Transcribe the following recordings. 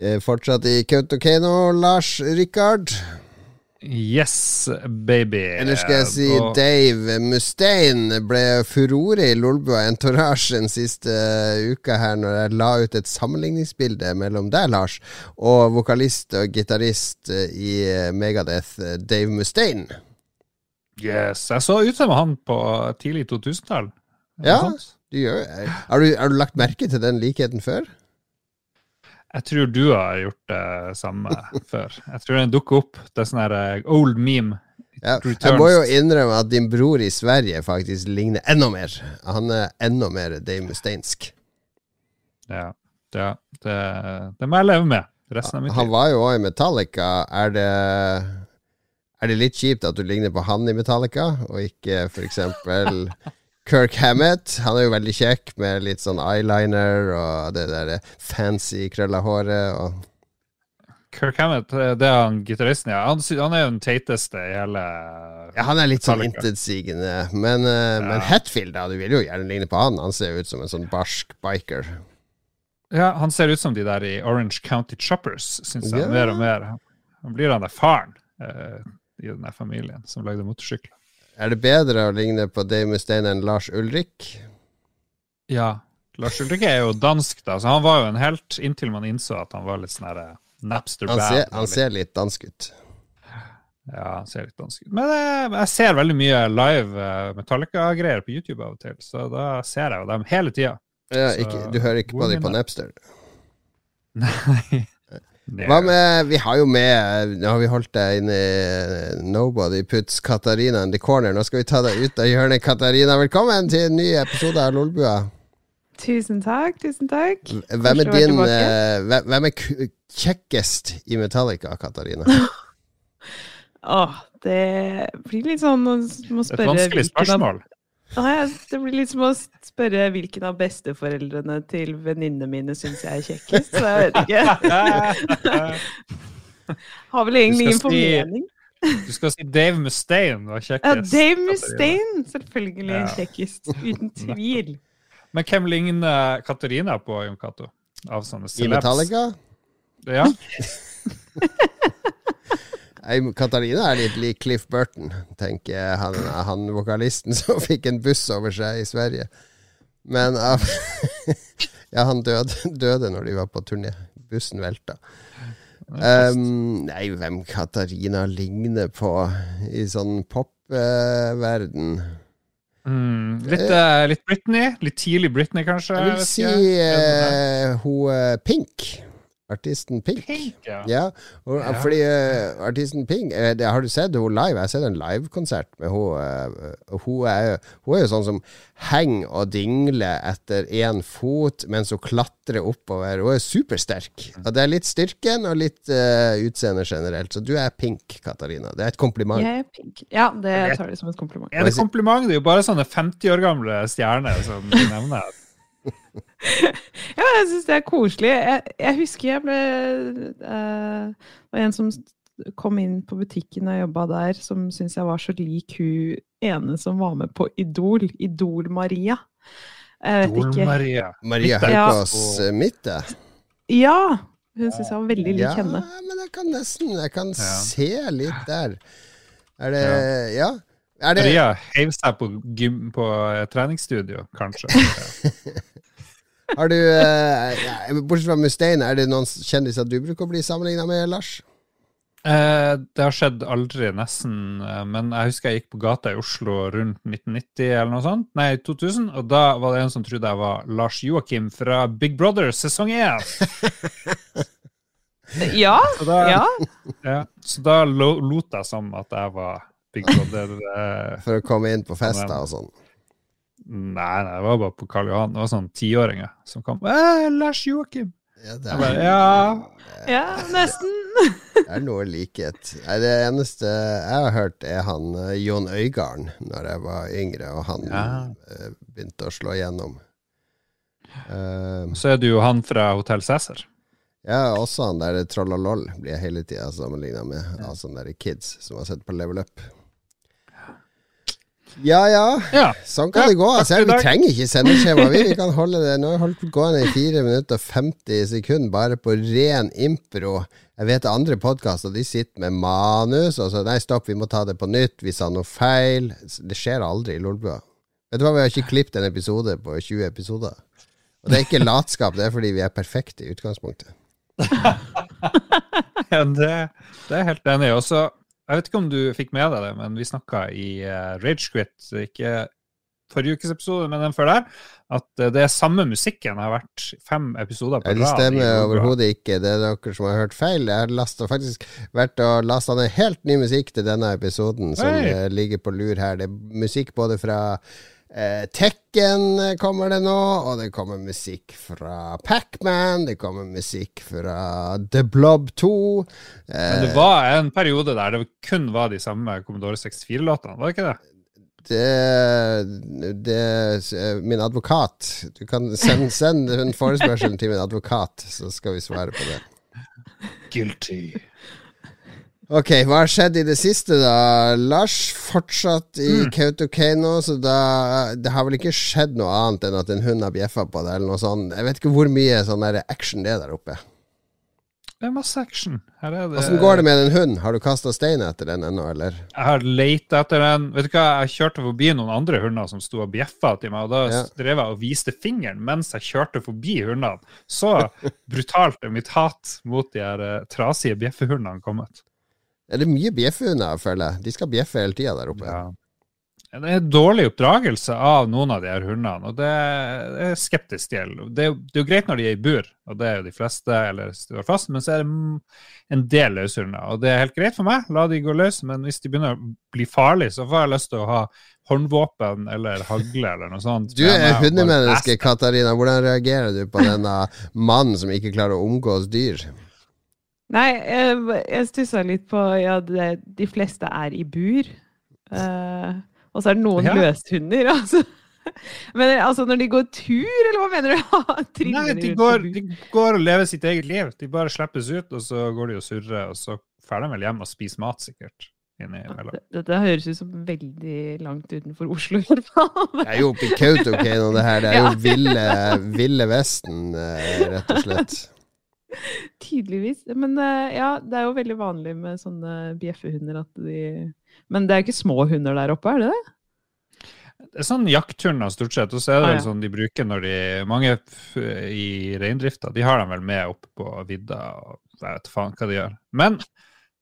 Eh, Fortsatt i Kautokeino, Lars Rikard. Yes, baby. Eller skal jeg si Og- Dave Mustaine ble furore i Lolbua Entourage den siste uka her, når jeg la ut et sammenligningsbilde mellom deg, Lars, og vokalist og gitarist eh, i eh, Megadeth, eh, Dave Mustaine. Yes, Jeg så ut som han på tidlig 2000-tall. Ja. Du gjør, eh, har, du, har du lagt merke til den likheten før? Jeg tror du har gjort det samme før. Jeg tror den dukker opp. Det er sånn her eh, old meme. Ja, jeg må jo innrømme at din bror i Sverige faktisk ligner enda mer. Han er enda mer Dave Musteinsk. Ja, det, det, det må jeg leve med resten av mitt Han var jo òg i Metallica. Er det, er det litt kjipt at du ligner på han i Metallica, og ikke f.eks. Kirk Hammett? Han er jo veldig kjekk med litt sånn eyeliner og det der fancy krølla håret. Og Kirk Hammett, det er han gitaristen, ja. Han, han er jo den teiteste i hele ja, han er litt sånn intetsigende. Men, ja. men Hetfield, da, du vil jo gjerne ligne på han. Han ser jo ut som en sånn barsk biker. Ja, han ser ut som de der i Orange County Choppers, syns jeg, Ja. mer og mer. Han blir han der faren eh, i den familien som lagde motorsykler. Er det bedre å ligne på Dave Mustaine enn Lars Ulrik? Ja. Lars Ulrik er jo dansk, da, så han var jo en helt inntil man innså at han var litt sånn herre Napster Han bad. ser, han ser litt dansk ut. Ja, han ser litt dansk ut. Men eh, jeg ser veldig mye live eh, Metallica-greier på YouTube av og til, så da ser jeg jo dem hele tida. Ja, du hører ikke på dem på. Napster? Nei. Hva med Vi har jo med Nå har vi holdt deg inne i Nobody puts Katarina in the corner. Nå skal vi ta deg ut av hjørnet, Katarina. Velkommen til en ny episode av Lolbua. Tusen takk, tusen takk. Hvem er din eh, hvem- er kjekkest i Metallica, Katarina? Åh, det blir litt sånn å må er et spørre vanskelig hvilken spørsmål. Nei, det blir litt som å spørre hvilken av besteforeldrene til venninnene mine syns jeg er kjekkest. Så jeg vet ikke. Har vel egentlig ingen si- formening. Du skal si Dave Mustaine var kjekkest. Ja, Dave Mustaine! Selvfølgelig Ja. kjekkest. Uten tvil. Men hvem ligner Katarina på, Jon Cato? Av sånne I celebs? Metallica? Ja. Katarina er litt lik Cliff Burton, tenker jeg. Han, han vokalisten som fikk en buss over seg i Sverige. Men av Ja, han døde, døde når de var på turné. Bussen velta. Um, nei, hvem Katarina ligner på i sånn popverden? Mm, litt, uh, litt Britney? Litt tidlig Britney, kanskje? Jeg vil si eh, hun eh, Pink. Artisten Pink. Pink, ja. Ja, og, Ja. fordi uh, artisten Pink uh, det, Har du sett henne live? Jeg har sett en livekonsert med henne. Uh, hun, er, hun er jo sånn som henger og dingler etter én fot mens hun klatrer oppover. Hun er supersterk. Og det er litt styrken og litt uh, utseende generelt. Så du er pink, Katarina. Det er et kompliment. Jeg er pink. Ja, det tar det som et kompliment. Er det kompliment? Det er jo bare sånne 50 år gamle stjerner som du nevner. Ja, jeg syns det er koselig. Jeg, jeg husker jeg ble uh, Det var en som kom inn på butikken og jobba der, som syntes jeg var så lik hun ene som var med på Idol. Idol-Maria. Jeg vet ikke. Dol-Maria. Maria. Haukås eh, Mitte. Ja! Hun syntes jeg var veldig lik Ja, henne. men jeg kan nesten Jeg kan Ja. se litt der. Er det Ja? Er det Maria heiv seg på, gym, på eh, treningsstudio, kanskje. Har du eh, Bortsett fra Mustaine, er det noen kjendiser du bruker å bli sammenligna med, Lars? Eh, det har skjedd aldri, nesten. eh, Men jeg husker jeg gikk på gata i Oslo rundt 1990 eller noe sånt. Nei, 2000. Og da var det en som trodde jeg var Lars Joakim fra Big Brother sesong 1. Ja! Så da, ja. ja, så da lo, lot jeg som at jeg var Big Brother. Eh, For å komme inn på fester og sånn. Nei, nei, det var bare på Karl Johan. Det var sånn tiåringer som kom. Lars Joakim! Ja, det, er, bare, ja. ja, nesten. det er noe likhet. Nei, det eneste jeg har hørt, er han eh, Jon Øigarden, når jeg var yngre, og han Ja. eh, begynte å slå igjennom. Eh, Så er det jo han fra Hotell Cæsar. ja, også han der Troll og Loll blir jeg hele tida sammenligna med, av sånne der kids som har sett på Level Up. Ja ja, Ja. sånn kan det gå. Altså, vi trenger ikke sendeskjema. Vi, vi kan holde det Nå har vi holdt gående i 4 minutter og 50 sekunder bare på ren impro. Jeg vet andre podkaster de sitter med manus og så Nei, stopp, vi må ta det på nytt. Vi sa noe feil. Det skjer aldri i Lolbua. Vet du hva, vi har ikke klippet en episode på 20 episoder. Og det er ikke latskap, det er fordi vi er perfekte i utgangspunktet. Ja, det, det er helt enig i. Og så, jeg vet ikke om du fikk med deg det, men vi snakka i uh, Ragequit, ikke forrige ukes episode, men den før der, at eh, det er samme musikken har vært fem episoder på rad. det stemmer overhodet ikke. Det er dere som har hørt feil. Jeg har lastet, faktisk vært og lasta ned helt ny musikk til denne episoden, som Hei. eh, ligger på lur her. Det er musikk både fra eh, Tekken eh, kommer det nå, og det kommer musikk fra Pacman, det kommer musikk fra The Blob 2. Men det Eh, var en periode der det kun var de samme Commodore 64-låtene, var det ikke det? det, det eh, Min advokat Du kan sende, send en forespørsel til min advokat, så skal vi svare på det. Guilty. Ok, hva har skjedd i det siste, da? Lars fortsatt i Mm. Kautokeino, så da Det har vel ikke skjedd noe annet enn at en hund har bjeffa på deg, eller noe sånt. Jeg vet ikke hvor mye sånn der action det er der oppe. Det er masse action. Her er det Åssen går det med den hunden? Har du kasta stein etter den ennå, eller? Jeg har leita etter den. Vet du hva, jeg kjørte forbi noen andre hunder som sto og bjeffa til meg, og da Ja. drev jeg og viste fingeren mens jeg kjørte forbi hundene. Så brutalt er mitt hat mot de her eh, trasige bjeffehundene kommet. Er det mye bjeffehunder, føler jeg? De skal bjeffe hele tida der oppe. Ja. Det er dårlig oppdragelse av noen av de her hundene, og det er skeptisk til. Det er, det er jo greit når de er i bur, og det er jo de fleste, eller står fast, men så er det en del løshunder. Og det er helt greit for meg, la de gå løs, men hvis de begynner å bli farlige, så får jeg lyst til å ha håndvåpen eller hagle eller noe sånt. Du er hundemenneske. Katarina. Hvordan reagerer du på denne mannen som ikke klarer å omgås dyr? Nei, jeg, jeg stussa litt på Ja, det, de fleste er i bur. Uh, og så er det noen Ja. løshunder, altså. Men altså, når de går tur, eller hva mener du? Nei, de går, de går og lever sitt eget liv. De bare slippes ut, og så går de og surrer, og så drar de vel hjem og spiser mat, sikkert. Dette, Det- Dette høres ut som veldig langt utenfor Oslo, i hvert fall. Det er jo oppe i Kautokeino, det her. Det er jo Ja. ville, ville Vesten, eh, rett og slett. Tydeligvis. Men eh, ja, det er jo veldig vanlig med sånne bjeffehunder at de Men det er jo ikke små hunder der oppe, er det det? Det er sånn jakthunder stort sett, og så er det Ah, vel ja. sånn de bruker når de Mange i reindrifta, de har dem vel med oppe på vidda, og jeg vet faen hva de gjør. Men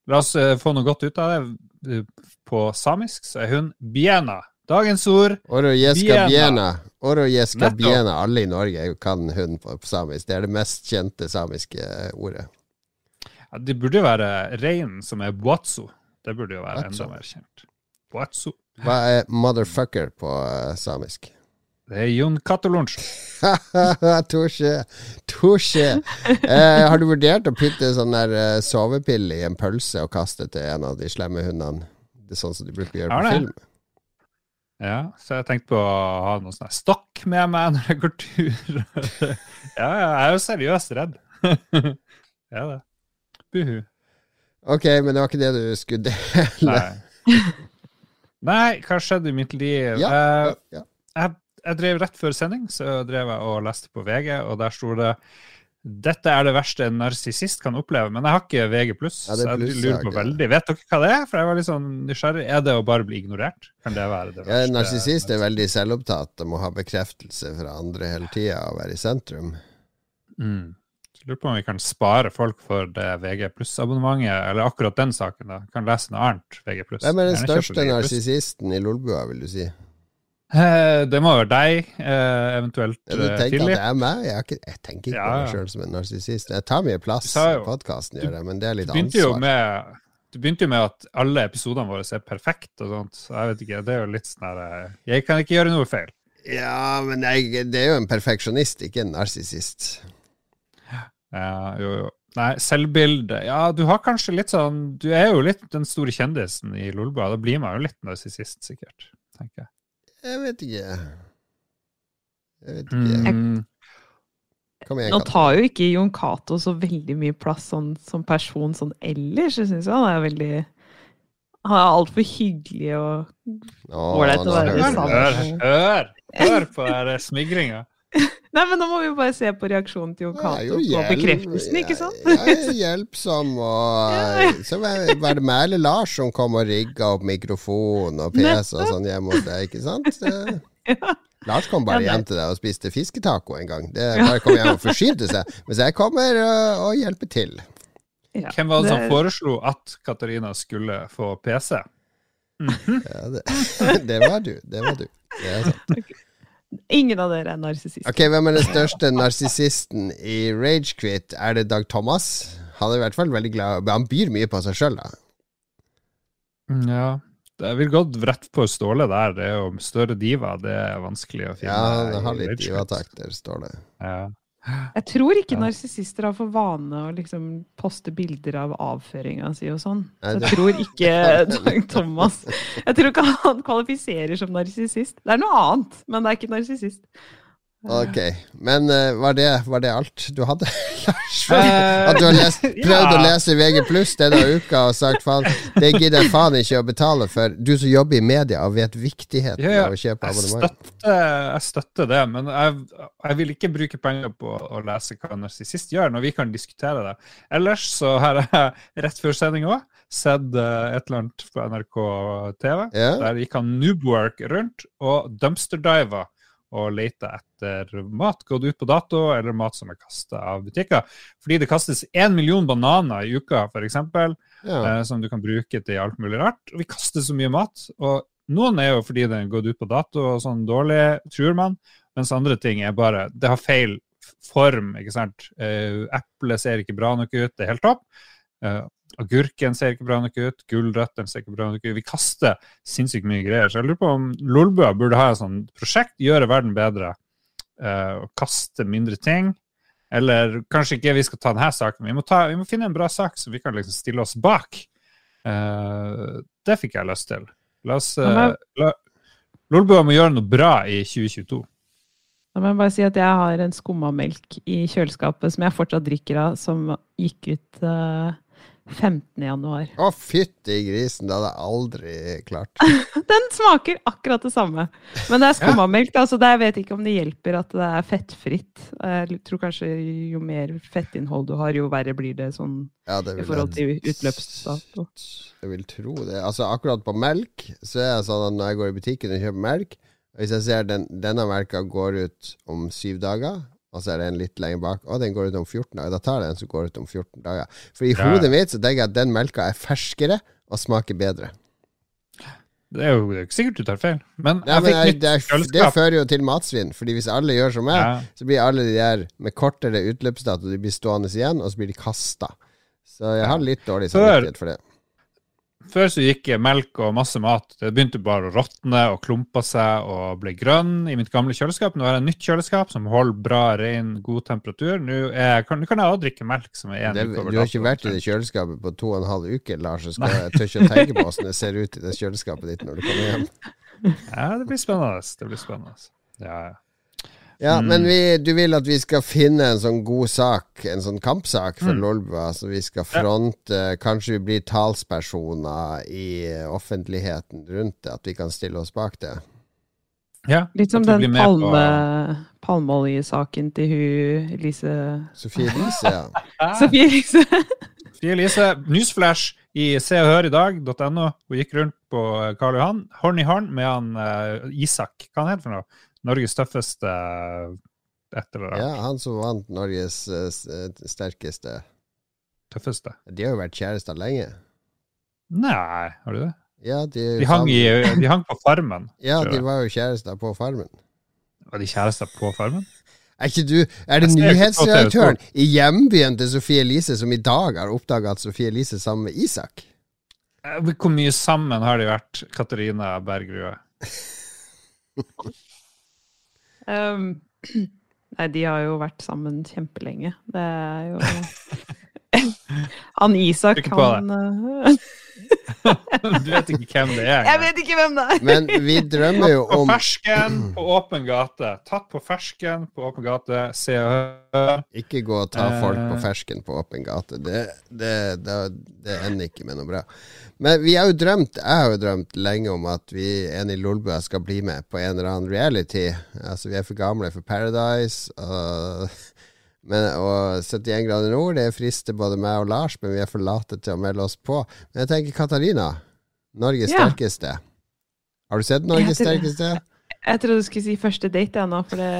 la oss eh, få noe godt ut av det. På samisk så er hun biena. Dagens ord. Oro jeska Biena. Oro jeska biena. Alle i Norge kan hund på, på samisk. Det er det mest kjente samiske eh, ordet. Ja, det burde jo være reinen som er boatsu. Det burde jo være Boatsu. enda mer kjent. Boatsu. Hva er motherfucker på eh, samisk? Det er Jon Katolunch. Tosje. Tosje. Eh, har du vurdert å putte sånn der eh, sovepille i en pølse og kaste til en av de slemme hundene? Det er sånn som de bruker å gjøre på film. Ja, så jeg tenkte på å ha noen sånn stokk med meg når jeg går tur. ja, ja, jeg er jo seriøst redd. ja, det. Buhu. Ok, men det var ikke det du skulle dele. Nei. Nei, hva skjedde i mitt liv? Ja, Eh, ja. jeg, jeg drev rett før sending, så drev jeg og leste på VG, og der sto det dette er det verste en narsissist kan oppleve, men jeg har ikke VG+, Ja, så jeg lurer på veldig. Vet dere hva det er? For jeg var litt sånn nysgjerrig. Er det å bare bli ignorert? Kan det være det Ja, verste? en narsissist er veldig selvopptatt og må ha bekreftelse fra andre hele tida og være i sentrum. Mm. Så lurer på om vi kan spare folk for det VG pluss-abonnementet, eller akkurat den saken. da. Kan lese noe annet VG pluss. Hvem er den største narsissisten i Lolbua, vil du si? Eh, Det må være deg, eh, eventuelt Ja, du tenker Philip. at det er meg? Jeg, ikke, jeg tenker ikke Ja, på meg sjøl som en narsissist. Jeg tar mye plass i podkasten, men det er litt ansvar. med du begynte jo med at alle episodene våre er perfekte og sånt. Så jeg vet ikke, det er jo litt sånn her eh, Jeg kan ikke gjøre noe feil. Ja, men jeg, det er jo en perfeksjonist, ikke en narsissist. Ja, jo, jo. Nei, selvbilde Ja, du har kanskje litt sånn Du er jo litt den store kjendisen i Lolbua. Da blir man jo litt narsissist, sikkert. tenker jeg. Jeg vet ikke. Jeg vet ikke. Mm. Kom igjen, Nå tar jo ikke Jon Cato så veldig mye plass sånn, som person sånn ellers. Jeg syns han er veldig Han er altfor hyggelig og Ålreit å være sammen. Hør, hør, hør på smigringa. Nei, men nå må vi jo bare se på reaksjonen til Jon Cato på bekreftelsen, ikke sant? Jeg er hjelpsom, og så var det det eller Lars som kom og rigga opp mikrofon og PC og sånn hjemme hos deg, ikke sant? Ja. Lars kom bare Ja, hjem til deg og spiste fisketaco en gang. Det bare kom hjem og forsynte seg. Mens jeg kommer og, og hjelper til. Ja, Hvem var det som foreslo at Katarina skulle få PC? Ja, det, det var du. Det var du. Det er sant. Ingen av dere er narsissister. Ok, Hvem er den største narsissisten i Ragequit? Er det Dag Thomas? Han er i hvert fall veldig glad Han byr mye på seg sjøl, da. Ja. Jeg vil gått rett på Ståle der. Det er jo større diva. Det er vanskelig å finne. Ja, han har litt divatakter, står det. Ja. Jeg tror ikke Ja. narsissister har for vane å liksom poste bilder av avføringa si og sånn. Så jeg tror ikke Thomas Jeg tror ikke han kvalifiserer som narsissist. Det er noe annet, men det er ikke narsissist. Ok, men uh, var, det, var det alt du hadde, Lars? Eh, At du har lest, prøvd å lese VG pluss denne uka og sagt faen, det gidder jeg faen ikke å betale for. Du som jobber i media og vet viktigheten Ja, ja. av å kjøpe Jeg abonnement. støtter, jeg støtter det, men jeg, jeg vil ikke bruke penger på å lese hva narsissist gjør, når vi kan diskutere det. Ellers så har jeg rett før sending òg sett uh, et eller annet på NRK TV. Ja. Der gikk han Noobwork rundt og dumpsterdiva og leter etter mat gått ut på dato, eller mat som er kasta av butikker. Fordi det kastes én million bananer i uka, f.eks Ja. eh, som du kan bruke til alt mulig rart. Og vi kaster så mye mat. Og noen er jo fordi den er gått ut på dato og sånn dårlig, tror man. Mens andre ting er bare Det har feil form, ikke sant. Eh, Eplet ser ikke bra nok ut, det er helt topp. Eh, agurken ser ikke bra nok ut, gulrøttene ser ikke bra nok ut. Vi kaster sinnssykt mye greier. Så jeg lurer på om Lolbua burde ha et sånt prosjekt, gjøre verden bedre. Uh, og kaste mindre ting. Eller kanskje ikke vi skal ta denne saken, vi må, ta, vi må finne en bra sak som vi kan liksom stille oss bak. Uh, det fikk jeg lyst til. La oss uh, la, Lolbua må gjøre noe bra i 2022. Da må jeg bare si at jeg har en skummamelk i kjøleskapet som jeg fortsatt drikker av, som gikk ut eh, 15. januar. Å, fytti grisen, det hadde jeg aldri klart. Den smaker akkurat det samme. Men det er skummamelk, så det, jeg vet ikke om det hjelper at det er fettfritt. Jeg tror kanskje jo mer fettinnhold du har, jo verre blir det sånn Ja, det i forhold til utløpsdato. Jeg vil tro det. Altså Akkurat på melk så er det sånn at når jeg går i butikken og kjøper melk Hvis jeg ser den, denne melka går ut om syv dager, og så er det en litt lenger bak, og den går ut om 14 dager, da tar jeg den som går ut om 14 dager. For i Ja. hodet mitt så tenker jeg at den melka er ferskere og smaker bedre. Det er jo det er ikke sikkert du tar feil. Men Ja, men jeg, det, er, det fører jo til matsvinn, Fordi hvis alle gjør som meg, Ja. så blir alle de der med kortere utløpsdato De blir stående igjen, og så blir de kasta. Så jeg har litt dårlig samvittighet for det. Før så gikk melk og masse mat Det begynte bare å råtne og klumpa seg og ble grønn i mitt gamle kjøleskap. Nå har jeg et nytt kjøleskap som holder bra, ren, god temperatur. Nå, er, kan, nå kan jeg også drikke melk som er én uke over du har ikke vært i det kjøleskapet på to og en halv uke, Lars. Så jeg tør ikke å tenke på åssen det ser ut i det kjøleskapet ditt når du kommer hjem. Ja, det blir spennende. Det blir spennende. Ja, ja. Ja, Mm. Men vi, du vil at vi skal finne en sånn god sak, en sånn kampsak for Mm. Lolbua, så vi skal fronte Kanskje vi blir talspersoner i offentligheten rundt det, at vi kan stille oss bak det. ja. Litt som den på- palme, palmeoljesaken til hun Lise Sofie Elise, ja. Sofie Elise. Sofie Elise, newsflash i Se og Hør i dag.no. Hun gikk rundt på Karl Johan, hånd i hånd med han uh, Isak. Hva han heter for noe? Norges tøffeste eh, et eller ja. Han som vant Norges eh, sterkeste. Tøffeste. De har jo vært kjærester lenge. Nei, har du det? Ja, de, De hang, i, de hang på Farmen. Ja, de var jo kjærester på Farmen. Var de kjærester på Farmen? Er ikke du Er det nyhetsredaktøren i hjembyen til Sofie Elise som i dag har oppdaga at Sofie Elise er sammen med Isak? Eh, Hvor mye sammen har de vært, Katarina Bergrue? Um, nei, de har jo vært sammen kjempelenge. Det er jo Han Isak, han uh, Du vet ikke hvem det er. Jeg vet ikke hvem det er! Men vi drømmer jo På om fersken på åpen gate. Tatt på fersken på åpen gate. Se og hør. Ikke gå og ta folk på Eh. fersken på åpen gate. Det, det, det, det ender ikke med noe bra. Men vi har jo drømt, jeg har jo drømt lenge om at vi en i Lolbua skal bli med på en eller annen reality. Altså Vi er for gamle for Paradise. Og, men, og 71 grader nord, det frister både meg og Lars, men vi er for late til å melde oss på. Men jeg tenker Katarina. Norges Ja. sterkeste. Har du sett Norges sterkeste? Jeg trodde du skulle si første date, jeg nå, for det,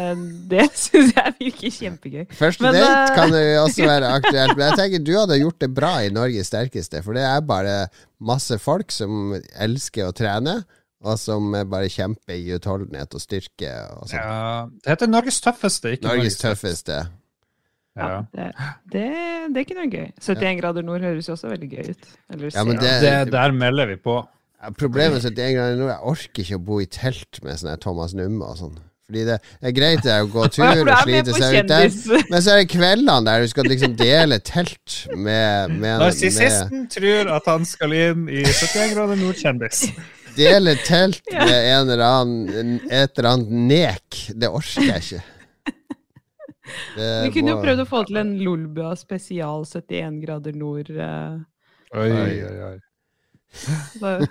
det syns jeg virker kjempegøy. Første Men, date eh, kan jo også være aktuelt, men jeg tenker du hadde gjort det bra i Norges sterkeste, for det er bare masse folk som elsker å trene, og som bare kjemper i utholdenhet og styrke og sånn. Ja, det heter Norges tøffeste, ikke Norges tøffeste. Ja, Ja. det, det, det er ikke noe gøy. 71 grader nord høres jo også veldig gøy ut. Eller Ja, men det- Det, der melder vi på. Ja, Problemet 71 grader jeg orker ikke å bo i telt med sånn Thomas Numme og sånn. Fordi det er greit det er å gå tur og er slite seg ut der, men så er det kveldene der du skal liksom dele telt med, med, med Narsissisten tror at han skal inn i 71 grader nord-kjendis. Dele telt med en eller annen et eller annet nek. Det orker jeg ikke. Det Vi kunne jo prøvd å få til en Lolbua spesial 71 grader nord. eh, Oi, oi, oi. Så-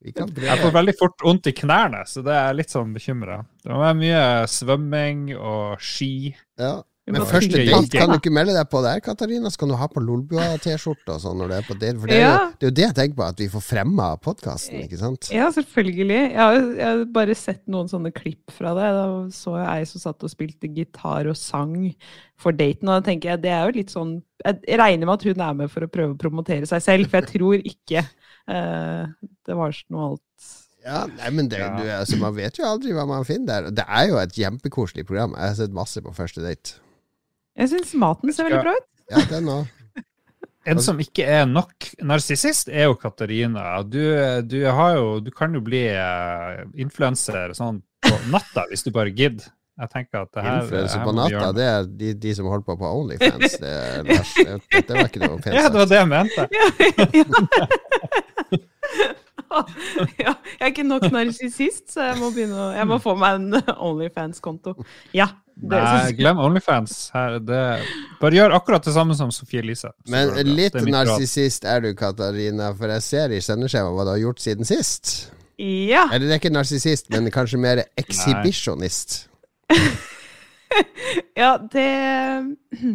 Vi kan Jeg får veldig fort vondt i knærne, så det er litt sånn bekymra. Det må være mye svømming og ski. Ja. Men første date kan du ikke melde deg på der, Katarina. Så kan du ha på Lolbua-T-skjorte og sånn når du er på date. For det er, jo, det er jo det jeg tenker på, at vi får fremma podkasten, ikke sant? Ja, selvfølgelig. Jeg har, jeg har bare sett noen sånne klipp fra det. Da så jeg ei som satt og spilte gitar og sang for daten, og da tenker jeg det er jo litt sånn Jeg regner med at hun er med for å prøve å promotere seg selv, for jeg tror ikke uh, det var noe alt Ja, nei, men det, Ja. du, altså, Man vet jo aldri hva man finner der. Det er jo et kjempekoselig program. Jeg har sett masse på første date. Jeg syns maten ser veldig bra ut. Ja, den òg. En som ikke er nok narsissist, er jo Katarina. Du, du, har jo, du kan jo bli uh, influenser sånn på natta hvis du bare gidder. Jeg tenker at det her, Influenser på natta, det er de, de som holder på på Onlyfans. Det, er. Det, det var ikke noe pent Ja, det var det jeg mente. Ja, ja, jeg er ikke nok narsissist, så jeg må, begynne å, jeg må få meg en Onlyfans-konto. Ja. Det Nei, glem Onlyfans. Her, det, bare gjør akkurat det samme som Sofie Elise. Men litt narsissist er du, Katarina, for jeg ser i sendeskjemaet hva du har gjort siden sist. Ja. Eller det er ikke narsissist, men kanskje mer ekshibisjonist. Ja, det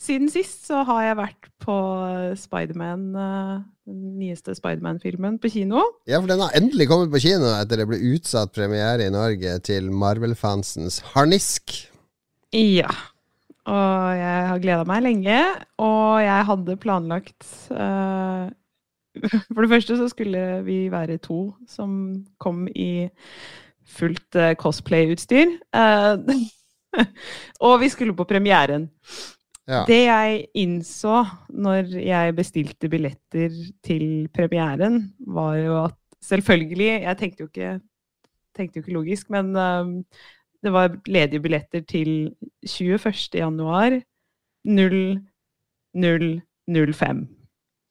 Siden sist så har jeg vært på Spiderman, eh, den nyeste Spiderman-filmen, på kino. Ja, for den har endelig kommet på kino etter det ble utsatt premiere i Norge til Marvel-fansens harnisk. Ja. Og jeg har gleda meg lenge, og jeg hadde planlagt uh, For det første så skulle vi være to som kom i fullt uh, cosplay-utstyr. Uh, og vi skulle på premieren. Ja. Det jeg innså når jeg bestilte billetter til premieren, var jo at selvfølgelig Jeg tenkte jo ikke, tenkte jo ikke logisk, men um, det var ledige billetter til 21. januar 0005.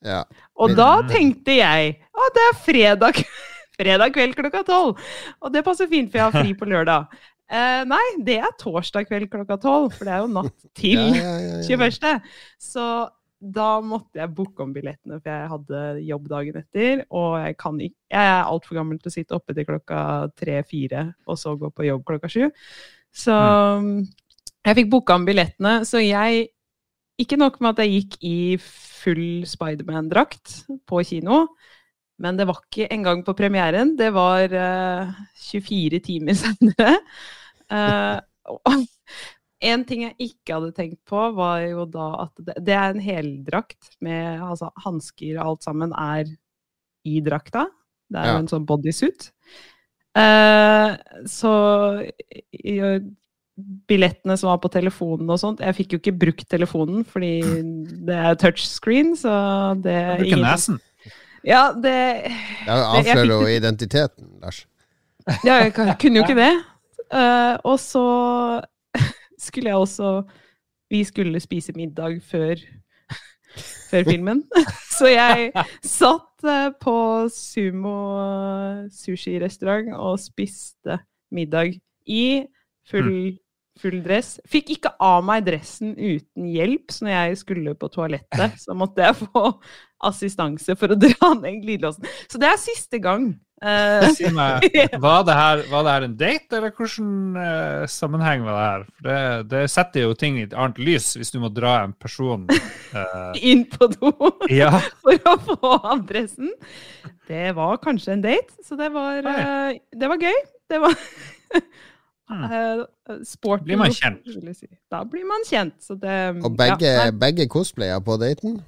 Ja. Og da tenkte jeg at det er fredag, fredag kveld klokka tolv. Og det passer fint, for jeg har fri på lørdag. Eh, nei, det er torsdag kveld klokka tolv, for det er jo natt til Ja, ja, ja, ja. 21. Så da måtte jeg booke om billettene, for jeg hadde jobb dagen etter. Og jeg, kan ikke, jeg er altfor gammel til å sitte oppe til klokka tre-fire og så gå på jobb klokka sju. Så jeg fikk booka om billettene. Så jeg Ikke nok med at jeg gikk i full Spiderman-drakt på kino, men det var ikke engang på premieren. Det var uh, 24 timer senere. Og en ting jeg ikke hadde tenkt på, var jo da at det, det er en heldrakt med altså, hansker og alt sammen er i drakta. Det er Ja. jo en sånn bodysuit. Uh, så i- billettene som var på telefonen og sånt Jeg fikk jo ikke brukt telefonen, fordi det er touchscreen, så det Bruke nesen. Ja, det Det avslører jo identiteten, Lars. Ja, jeg kunne jo ikke det. Eh, og så skulle jeg også Vi skulle spise middag før, før filmen. Så jeg satt uh, på Sumo sushirestaurant og spiste middag i full, full dress. Fikk ikke av meg dressen uten hjelp, så når jeg skulle på toalettet, så måtte jeg få assistanse for å dra ned glidelåsen. Så det er siste gang. Eh, Si meg, var det, her, var det her en date, eller hvilken uh, sammenheng var det her? For det, det setter jo ting i et annet lys, hvis du må dra en person uh, inn på do Ja. for å få adressen. Det var kanskje en date, så det var, eh, det var gøy. Det var Hmm. eh, sporty. Blir man kjent? si. Da blir man kjent. Så det, Og begge, ja, begge cosplaya på daten?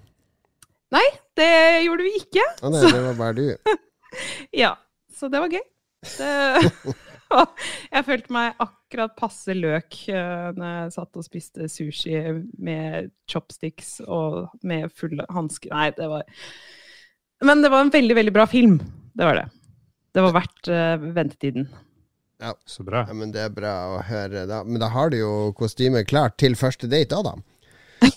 Nei, det gjorde vi ikke. Å nei, det var bare du. Ja, så det var gøy. Det, jeg følte meg akkurat passe løk uh, når jeg satt og spiste sushi med chopsticks og med fulle hansker. Nei, det var Men det var en veldig, veldig bra film. Det var det. Det var verdt uh, ventetiden. Så bra. Ja, men Det er bra å høre. Da. Men da har du jo kostymet klart til første date Adam. da.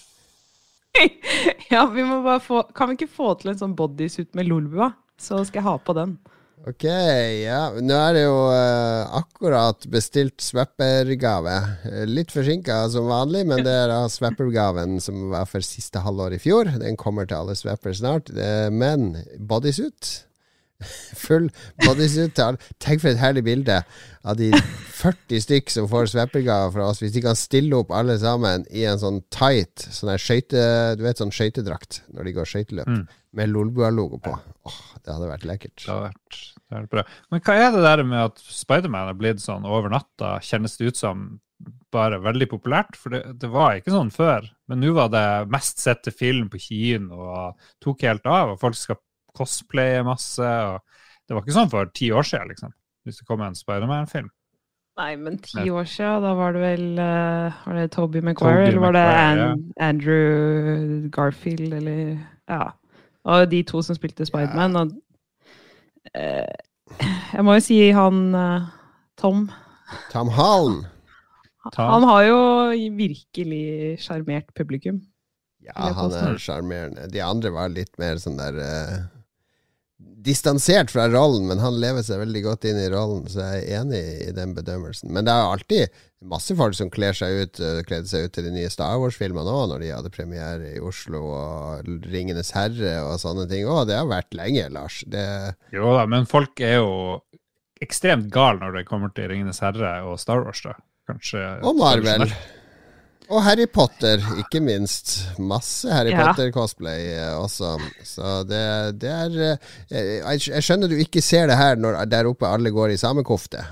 ja, vi må bare få Kan vi ikke få til en sånn bodysuit med lolbua? Så skal jeg ha på den. Ok, ja. Nå er det jo uh, akkurat bestilt Swapper-gave. Eh, Litt forsinka som vanlig, men det er da Swapper-gaven som var for siste halvår i fjor. Den kommer til alle Swapper snart. Eh, Men bodysuit Full bodysuit. Tenk for et herlig bilde av de 40 stykk som får Swapper-gave fra oss. Hvis de kan stille opp alle sammen i en sånn tight sånn skøyte... Du vet sånn skøytedrakt når de går skøyteløp, Mm. med Lolbua-logo på. Åh, det hadde vært lekkert. Det hadde vært, det hadde vært bra. Men hva er det der med at Spiderman er blitt sånn over natta, kjennes det ut som bare veldig populært? For det, det var ikke sånn før. Men nå var det mest sette film på kino og tok helt av. Og folk skal cosplaye masse. og Det var ikke sånn for ti år siden, liksom. Hvis det kom en Spiderman-film. Nei, men ti år siden, da var det vel eh, Var det Toby Maguire, eller var det An ja. Andrew Garfield, eller Ja. Og de to som spilte Spiderman. Og eh, jeg må jo si han eh, Tom Tom Holland. Tom. Han har jo virkelig sjarmert publikum. Ja, han er sjarmerende. De andre var litt mer sånn der eh, Distansert fra rollen, men han lever seg veldig godt inn i rollen, så jeg er enig i den bedømmelsen. Men det er alltid masse folk som kler seg ut eh, kledde seg ut til de nye Star Wars-filmene òg, når de hadde premiere i Oslo, og Ringenes herre og sånne ting Å, Det har vært lenge, Lars. Det, Jo da, men folk er jo ekstremt gale når det kommer til Ringenes herre og Star Wars, da. Kanskje og Marvel. Og Harry Potter, ikke minst. Masse Harry Ja. Potter-cosplay eh, også. Så det, det er eh, jeg, jeg skjønner du ikke ser det her når der oppe alle går i samekofte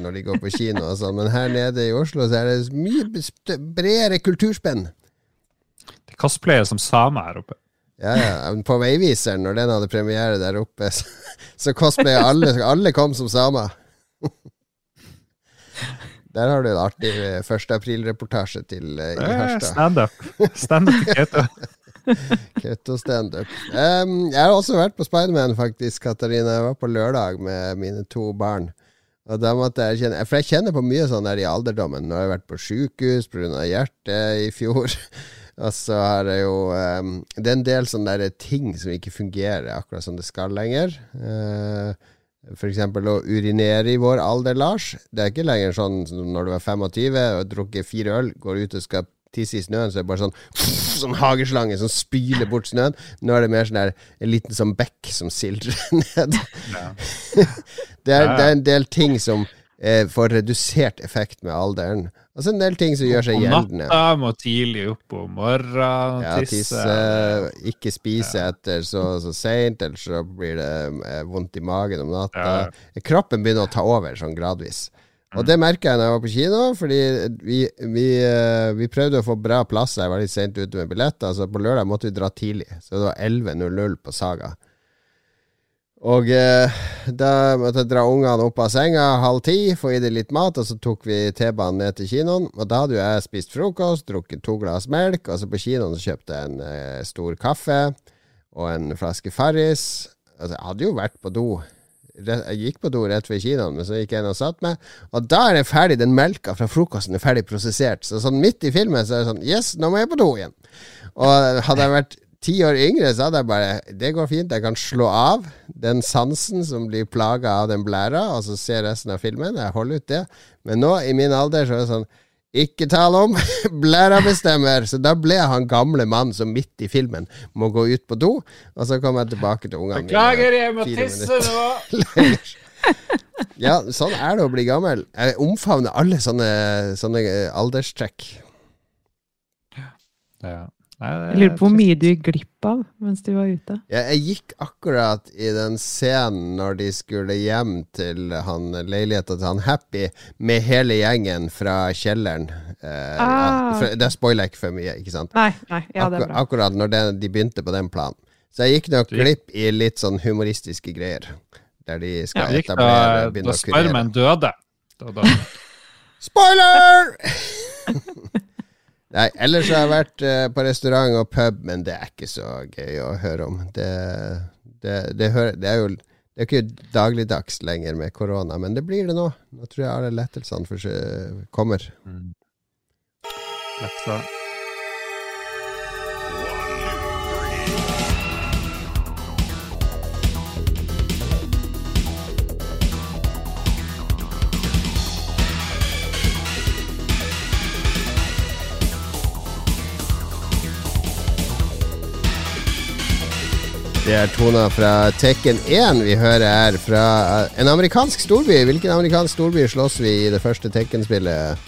når de går på kino og sånn, men her nede i Oslo så er det mye bredere kulturspenn. Det cosplayet som samer her oppe. Ja, ja. På Veiviseren, når den hadde premiere der oppe, så, så cosplaya alle. Alle kom som samer. Der har du en artig eh, 1. april-reportasje til uh, i Eh, Harstad. Standup. Standup til Keto. Ketto standup. Um, jeg har også vært på Spiderman, faktisk, Katarina. Jeg var på lørdag med mine to barn. Og da måtte jeg kjenne For jeg kjenner på mye sånn der i alderdommen. Nå har jeg vært på sjukehus pga. hjertet i fjor. Og så har jeg jo um, Det er en del sånne der ting som ikke fungerer akkurat som det skal lenger. Uh, eksempel å urinere i vår alder, Lars. Det er ikke lenger sånn når du er 25 og har drukket fire øl, går ut og skal tisse i snøen, så er det bare sånn Sånn hageslange som spyler bort snøen. Nå er det mer sånn der en liten sånn bekk som sildrer ned. Ja. Det er, det er en del ting som eh, får redusert effekt med alderen. Og så en del ting som gjør seg Om natta, må tidlig opp om morgenen, Ja, tisse. tisse, ikke spise etter så, så seint, ellers så blir det eh, vondt i magen om natta. Kroppen begynner å ta over sånn gradvis. Og det merka jeg da jeg var på kino, fordi vi, vi, eh, vi prøvde å få bra plass. Jeg var litt seint ute med billetter, så på lørdag måtte vi dra tidlig. Så det var 11.00 på Saga. Og eh, da måtte jeg dra ungene opp av senga halv ti, få i dem litt mat, og så tok vi T-banen ned til kinoen. Og da hadde jo jeg spist frokost, drukket to glass melk, og så på kinoen så kjøpte jeg en eh, stor kaffe og en flaske Farris. Altså, jeg hadde jo vært på do. Jeg gikk på do rett ved kinoen, men så gikk jeg inn og satt meg. Og da er den ferdig, den melka fra frokosten er ferdig prosessert. Så sånn midt i filmen så er det sånn Yes, nå må jeg på do igjen. Og hadde jeg vært ti år yngre så hadde jeg bare Det går fint, jeg kan slå av den sansen som blir plaga av den blæra, og så se resten av filmen. Jeg holder ut det. Men nå, i min alder, så er det sånn ikke tale om! Blæra bestemmer! Så da ble jeg han gamle mannen som midt i filmen må gå ut på do, og så kommer jeg tilbake til ungene Beklager, jeg må tisse nå! ja, sånn er det å bli gammel. Jeg omfavner alle sånne, sånne alderstrekk. Ja. Jeg lurer på hvor mye du gikk glipp av mens du var ute. Ja, jeg gikk akkurat i den scenen når de skulle hjem til han leiligheta til han Happy med hele gjengen fra kjelleren. Eh, Ah. for, det spoiler jeg ikke for mye, ikke sant? Nei, nei, ja, det er Akkur bra. akkurat når det, de begynte på den planen. Så jeg gikk nok glipp i litt sånn humoristiske greier. Der de skal ja, gikk etablere da, begynne da kurere. Spiderman døde. Da, da. Spoiler! Nei, ellers har jeg vært eh, på restaurant og pub, men det er ikke så gøy å høre om. Det, det, det, hører, det er jo det er ikke dagligdags lenger med korona, men det blir det nå. Nå tror jeg alle lettelsene kommer. Mm. Det er toner fra Tekken 1 vi hører her, fra eh, en amerikansk storby. Hvilken amerikansk storby slåss vi i det første Tekken-spillet?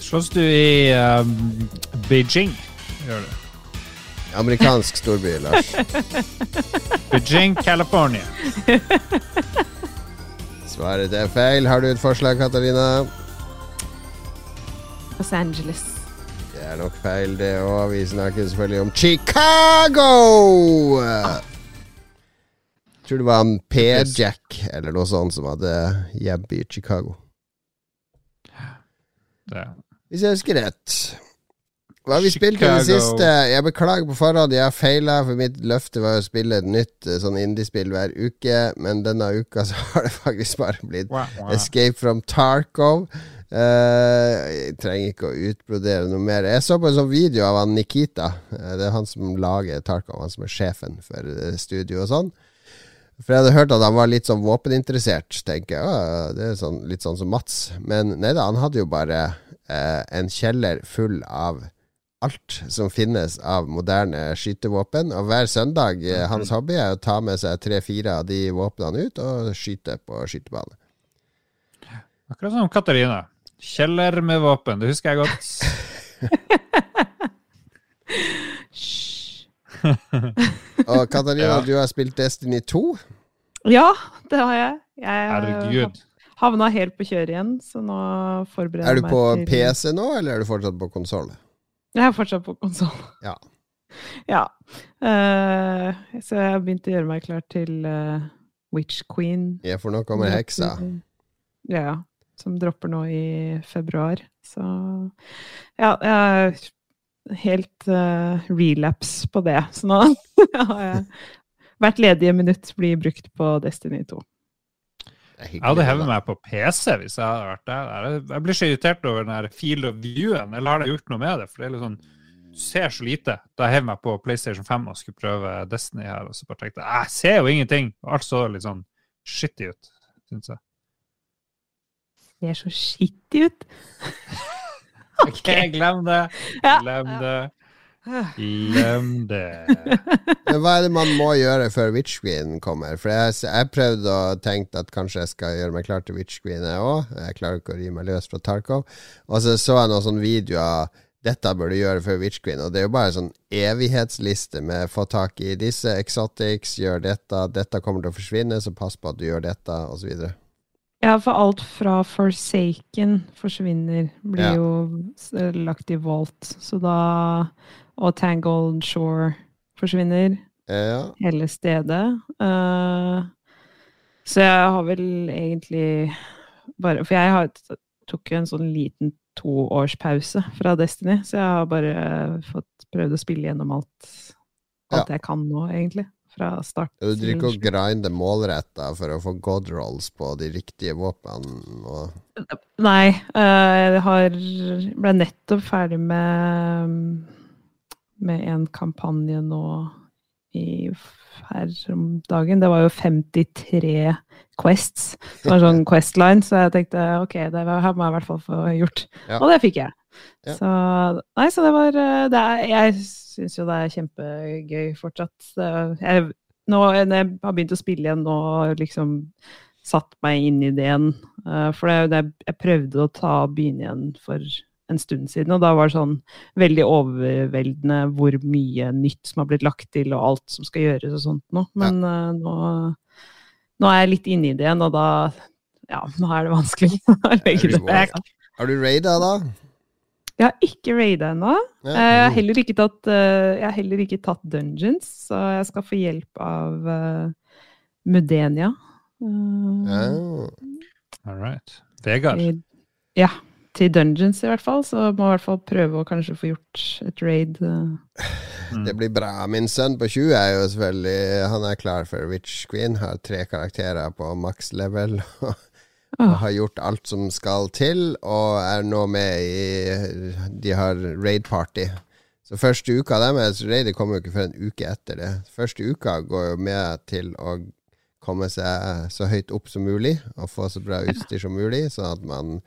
Slåss du i um, Beijing? Gjør du. Amerikansk storby, Lars. Beijing, California. Svaret er feil. Har du et forslag, Katarina? Los Angeles. Er nok feil, det òg. Vi snakker selvfølgelig om Chicago! Jeg tror det var en P-Jack eller noe sånt som hadde jobb i Chicago. Hvis jeg husker rett. Hva har vi spilt i det siste? Jeg beklager på forhånd, jeg har feila, for mitt løfte var å spille et nytt eh, sånn indiespill hver uke, men denne uka så har det faktisk bare blitt. Escape from Tarkov. Eh, jeg trenger ikke å utbrodere noe mer. Jeg så på en sånn video av han Nikita. Eh, det er han som lager Tarkov, han som er sjefen for eh, studio og sånn. For jeg hadde hørt at han var litt sånn våpeninteressert. Tenker jeg, Det er sånn, litt sånn som Mats. Men nei da, han hadde jo bare eh, en kjeller full av alt som finnes av moderne skytevåpen. Og hver søndag, eh, hans hobby er å ta med seg tre-fire av de våpnene ut og skyte på skytebane. Akkurat som Katarina. Kjeller med våpen, det husker jeg godt. Hysj. Og Katarina, Ja. du har spilt Destiny 2. Ja, det har jeg. Jeg Herregud. havna helt på kjøret igjen, så nå forbereder Er du på til PC nå, eller er du fortsatt på konsoll? Jeg er fortsatt på konsoll. Ja. Ja. Uh, så jeg har begynt å gjøre meg klar til uh, Witch Queen. Ja, for nå kommer heksa. Ja. Som dropper nå i februar. Så ja, jeg er helt uh, relapse på det. Så nå har jeg Hvert ledige minutt blir brukt på Destiny 2. Er Jeg hadde hevet meg på PC hvis jeg hadde vært der. Jeg blir så irritert over den her field of view-en, eller har jeg gjort noe med det? For det er litt sånn Du ser så lite. Da jeg hev meg på PlayStation 5 og skulle prøve Destiny her, og så bare tenkte jeg jeg ser jo ingenting. Alt så litt sånn shitty ut, syns jeg. Ser så skittig ut. OK, glem det. Ja. Glem det. Glem det. Hva er det man må gjøre før Witch Queen kommer? For jeg, jeg prøvde og tenkte at kanskje jeg skal gjøre meg klar til Witch Queen jeg òg. Jeg klarer ikke å rive meg løs fra Tarkov. Og så så jeg noen sånne videoer dette bør du gjøre før Witch Queen. Og det er jo bare en sånn evighetsliste med få tak i disse exotics, gjør dette, dette kommer til å forsvinne, så pass på at du gjør dette, osv. Ja, for alt fra Forsaken forsvinner, blir Ja. jo lagt i Vault. Så da Og Tangled Shore forsvinner. Ja. Hele stedet. Uh, så jeg har vel egentlig bare For jeg har, tok jo en sånn liten toårspause fra Destiny, så jeg har bare fått prøvd å spille gjennom alt, alt jeg kan nå, egentlig. Fra start. Du driver ikke og grinder målretta for å få god rolls på de riktige våpnene. Nei, eh, jeg har ble nettopp ferdig med med en kampanje nå i her om dagen. Det var jo 53 quests. Det var sånn Questline, så jeg tenkte ok, det her må jeg i hvert fall få gjort. Ja. Og det fikk jeg. Ja. Så nei, så det var eh, det er, Jeg syns jo det er kjempegøy fortsatt. Jeg, nå, jeg har begynt å spille igjen nå og liksom satt meg inn i det igjen eh, For det, er det jeg prøvde å ta begynne igjen for en stund siden, og da var det sånn veldig overveldende hvor mye nytt som har blitt lagt til, og alt som skal gjøres og sånt nå. Men eh, nå, nå er jeg litt inne i det igjen, og da Ja, nå er det vanskelig å legge det vekk. Har du raida, da? Jeg har ikke raida ennå. Ja. Eh, Jeg har heller ikke tatt, eh, jeg har heller ikke tatt dungeons, så jeg skal få hjelp av uh, Mudenia. Uh, Ja. All right. Vegard. Ja, til dungeons i hvert fall, så må jeg i hvert fall prøve å kanskje få gjort et raid. Mm. Det blir bra. Min sønn på 20 er jo selvfølgelig Han er klar for Witch Queen. Har tre karakterer på maks level. Og har gjort alt som skal til, og er nå med i De har raid-party. Så første uka deres raidet kommer jo ikke før en uke etter det. Første uka går jo med til å komme seg så høyt opp som mulig og få så bra utstyr som mulig, sånn at man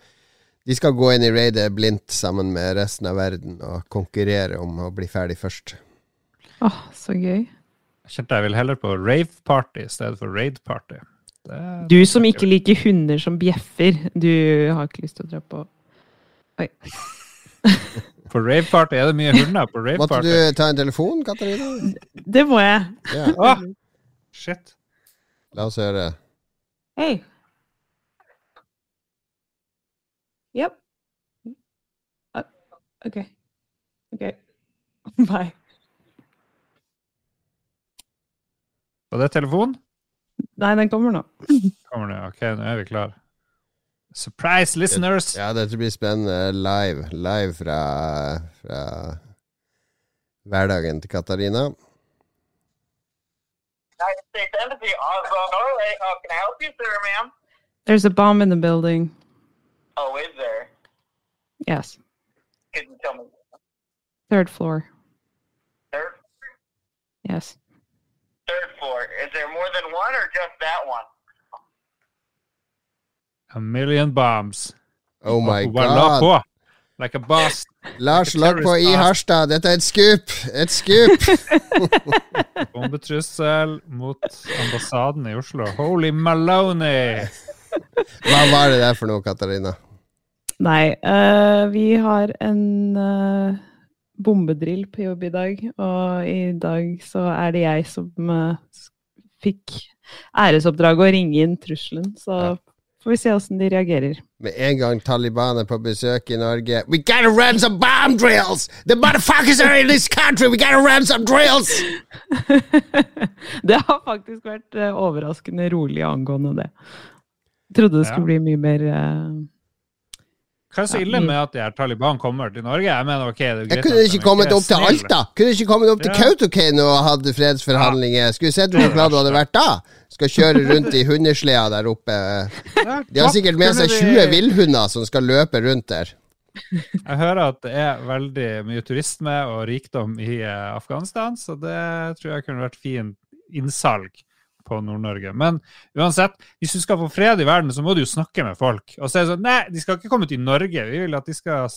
De skal gå inn i raidet blindt sammen med resten av verden og konkurrere om å bli ferdig først. åh, så gøy. Jeg kjente jeg vil heller på rave-party i stedet for raid-party. Du som ikke liker hunder som bjeffer, du har ikke lyst til å dra på På raveparty er det mye hunder på Måtte rave-party. du ta en telefon, Katarina? Det må jeg. Yeah. Oh, shit. la oss høre. Hei. Yep. Uh, ok. Ok. Bye. Var det telefon? Nei, den kommer nå. Kommer det? Ok, nå er vi klar. Surprise listeners! Ja, dette blir spennende. Live. Live fra, fra hverdagen til Katarina. United States Embassy, Oslo, Norway. How can I help you, sir, ma'am? There's a bomb in the building. Oh, is there? Yes. Could you tell me? Third floor. Third, Yes. Third floor. Is there more than one or just that one? A million bombs. Oh my Og bare la god. på! Like a boss. Lars Like a på i. Harstad. Dette er et skup! Et skup! Bombetrussel mot ambassaden i Oslo. Holy Maloney! Hva var det der for noe, Katarina? Nei, eh, vi har en eh, bombedrill på jobb i dag, og i dag så er det jeg som eh, fikk æresoppdraget å ringe inn trusselen, så Ja. får vi se åssen de reagerer. Med en gang Taliban er på besøk i Norge We gotta run some bomb drills! The motherfuckers are in this country! We gotta run some drills! det har faktisk vært eh, overraskende rolig angående det. Trodde det skulle bli mye mer eh, Hva er så ille med at de her Taliban kommer til Norge? Jeg mener, ok, det er Jeg kunne ikke kommet opp til. Alta! Kunne ikke kommet opp til Ja. Kautokeino og hatt fredsforhandlinger. Skulle sett hvor glad du hadde vært da! Skal kjøre rundt i hundesleda der oppe. De har sikkert med seg 20 villhunder som skal løpe rundt der. Jeg hører at det er veldig mye turisme og rikdom i eh, Afghanistan, så det tror jeg kunne vært fint innsalg på Nord-Norge. Men uansett, hvis du skal få fred i verden, så må du jo snakke med folk. Og så er det sånn Nei, de skal ikke komme til Norge. Vi vil at de skal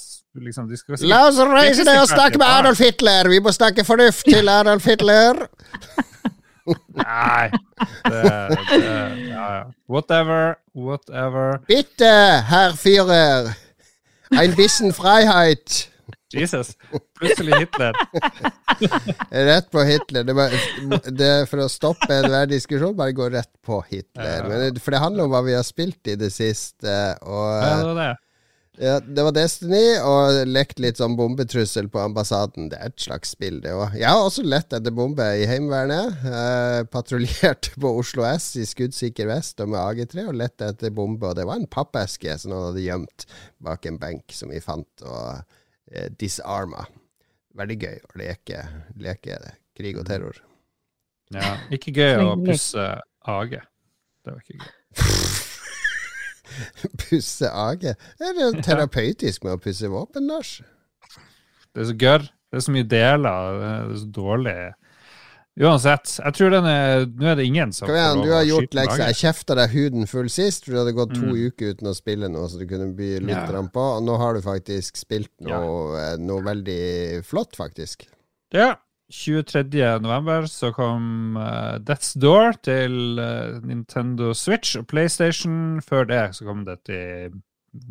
liksom de skal La oss reise ned og snakke med Adolf Hitler! Vi må snakke fornuft til Adolf Hitler! Nei. Det, det, ja, ja. Whatever. Whatever. Bitte, Herr Führer! Ein bisschen Freiheit! Jesus. Plutselig Hitler. Rett på Hitler. Det, var, det For å stoppe enhver diskusjon, bare gå rett på Hitler. Det, for det handler om hva vi har spilt i det siste. Og Ja, det var det. ja, Det var Destiny, og lekt litt sånn bombetrussel på ambassaden. Det er et slags spill, det òg. Jeg har også lett etter bombe i Heimevernet. Eh, Patruljerte på Oslo S i skuddsikker vest og med AG3 og lette etter bombe. Og det var en pappeske som noen hadde gjemt bak en benk, som vi fant og eh, disarma. Veldig gøy å leke, leke krig og terror. Ja. Ikke gøy å pusse Age. Det var ikke gøy. Pusse Age? Er det terapeutisk med å pusse våpen, Lars? Det er så gørr. Det er så mye deler, det er så dårlig. Uansett, jeg tror den er Nå er det ingen som Kom igjen, du har gjort leksa. Jeg kjefta deg huden full sist, for du hadde gått to Mm. uker uten å spille noe, så du kunne by litt Ja. på. Og nå har du faktisk spilt noe, ja. noe veldig flott, faktisk. Ja. 23. november så kom uh, Death's Door til uh, Nintendo Switch og PlayStation. Før det så kom det til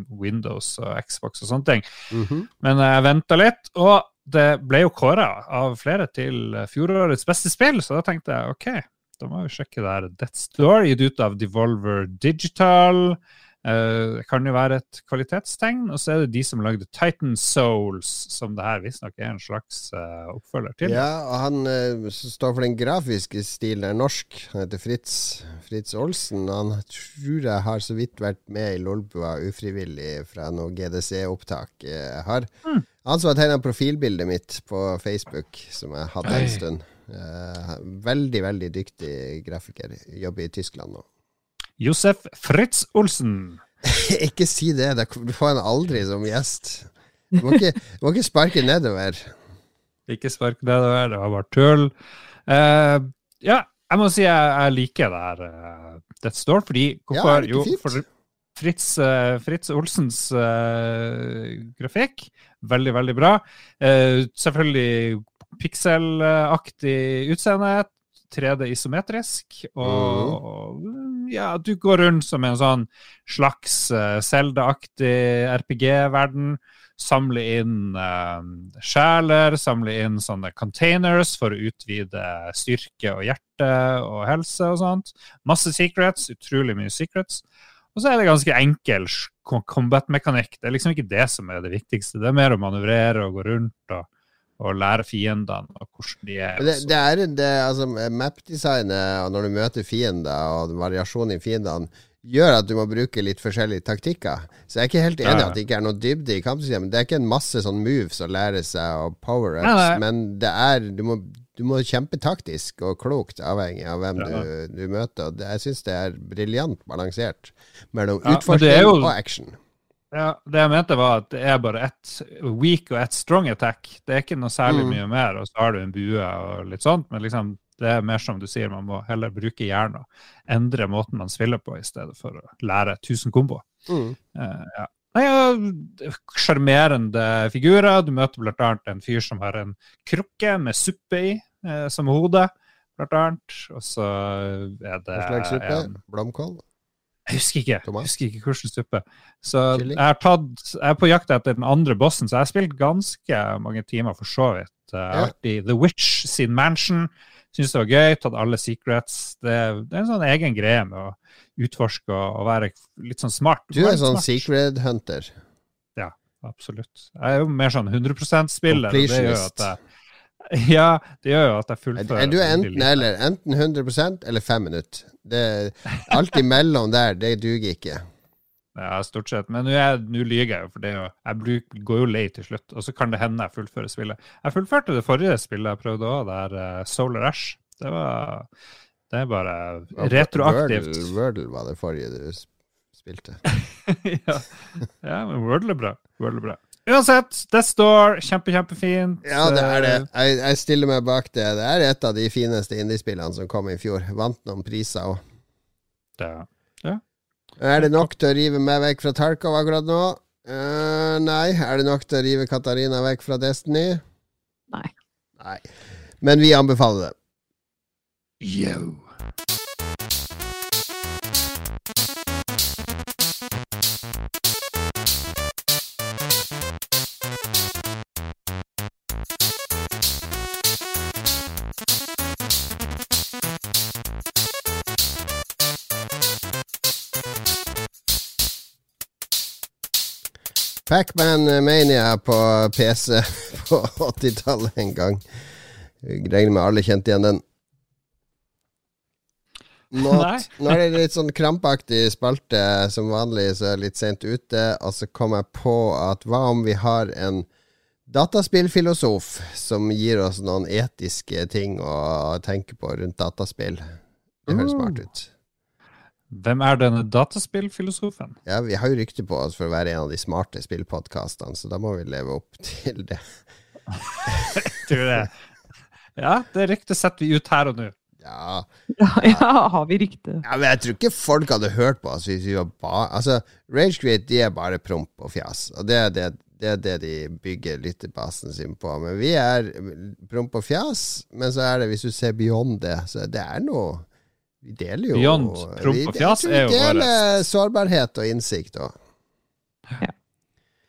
Windows og Xbox og sånne ting. Mhm. Men jeg venta litt, og det ble jo kåra av flere til eh, fjorårets beste spill, så da tenkte jeg OK, da må vi sjekke det her. Death's Door, gitt ut av Devolver Digital. Eh, Det kan jo være et kvalitetstegn. Og så er det de som lagde Titan Souls, som det her visstnok er en slags eh, oppfølger til. Ja, og han står for den grafiske stilen, er norsk. Han heter Fritz, Fritz Olsen. Han tror jeg har så vidt vært med i Lolbua ufrivillig fra noe GDC-opptak jeg har. Mm. Han som har tegna profilbildet mitt på Facebook, som jeg hadde en stund. Eh, veldig, veldig dyktig grafiker. Jobber i Tyskland nå. Josef Fritz Olsen. ikke si det, du får han aldri som gjest. Du må ikke, du må ikke sparke nedover. Ikke spark det det var bare tull. Uh, ja, jeg må si jeg, jeg liker det her uh, Death Store, fordi Ja, hvorfor? er det ikke jo, fint? for Fritz, uh, Fritz Olsens uh, grafikk, veldig, veldig bra. Eh, selvfølgelig pikselaktig utseende. 3D isometrisk. Og, og ja, du går rundt som en sånn slags uh, Zelda-aktig RPG-verden. Samle inn eh, sjeler, samle inn sånne containers for å utvide styrke og hjerte og helse og sånt. Masse secrets, utrolig mye secrets. Og så er det ganske enkel combat-mekanikk. Det er liksom ikke det som er det viktigste. Det er mer å manøvrere og gå rundt og, og lære fiendene og hvordan de er. Det, det er det, altså, map-designet, og når du møter fiender, og variasjonen i fiendene, gjør at du må bruke litt forskjellige taktikker. Så jeg er ikke helt enig i Ja. at det ikke er noe dybde i kampsystemet. Det er ikke en masse sånn moves å lære seg, og power-ups, men det er du må, du må kjempe taktisk og klokt, avhengig av hvem Ja. du, du møter. Jeg syns det er briljant balansert mellom Ja, er jo- og action. Ja, det jeg mente var at det er bare ett weak og ett strong attack. Det er ikke noe særlig Mm. mye mer, og så har du en bue og litt sånt, men liksom, det er mer som du sier, man må heller bruke hjernen og endre måten man spiller på, i stedet for å lære 1000 komboer. Mm. Uh, ja. Nei, ja, figurer. Du møter annet en fyr som har en krukke med suppe i eh, som hode, annet. Og så er det Hva slags suppe? en Blomkål? jeg husker ikke. Jeg husker ikke hvilken suppe. Så jeg, tatt, jeg er på jakt etter den andre bossen, så jeg har spilt ganske mange timer for så vidt. Jeg har vært i The Witch sin mansion. Syns det var gøy. Tatt alle secrets. Det, det er en sånn egen greie med å utforske og, være litt sånn smart. Du er en sånn smart. secret hunter. Ja, Absolutt. Jeg er jo mer sånn 100 %-spiller. Det gjør at jeg, ja, det gjør jo at jeg Er fullfører. er du enten eller? Enten 100% eller 5 minutter. Det, alt imellom der, det duger ikke. Ja, stort sett. Men nå er- lyver jeg jo, for det jo, jeg bruk, går jo lei til slutt. Og så kan det hende jeg fullfører spillet. Jeg fullførte det forrige spillet jeg prøvde òg, der uh, Solar Ash. Det var Det er bare retroaktivt. Wordle, var det forrige du spilte. ja. ja, men Wordle er bra. Wordle er bra. Uansett, det står kjempe, kjempefint. Ja, det er det. Jeg, jeg stiller meg bak det. Det er et av de fineste indiespillene som kom i fjor. Vant noen priser òg. Det, Er det nok til å rive meg vekk fra Tarkov akkurat nå? Uh, nei. Er det nok til å rive Katarina vekk fra Destiny? Nei. Nei. Men vi anbefaler det. Yo. Pacman Mania på PC på 80-tallet en gang. Jeg regner med alle kjente igjen den. Nå, nå er det litt sånn krampaktig spalte. Som vanlig så er jeg litt sent ute. Og så kom jeg på at hva om vi har en dataspillfilosof som gir oss noen etiske ting å tenke på rundt dataspill? Det høres Oh. smart ut. Hvem er denne dataspillfilosofen? Ja, Vi har jo rykte på oss for å være en av de smarte spillpodkastene, så da må vi leve opp til det. Tror det. Ja, det ryktet setter vi ut her og nå. Ja. Ja, ja, har vi rykte? ja, men jeg tror ikke folk hadde hørt på oss hvis vi var bare Altså, Ragequit, de er bare promp og fjas. Og det er det, det er det de bygger lytterbasen sin på. Men vi er promp og fjas. Men så er det, hvis du ser beyond det, så det er noe Vi deler jo Beyond promp og fjas er jo Vi deler sårbarhet og innsikt òg.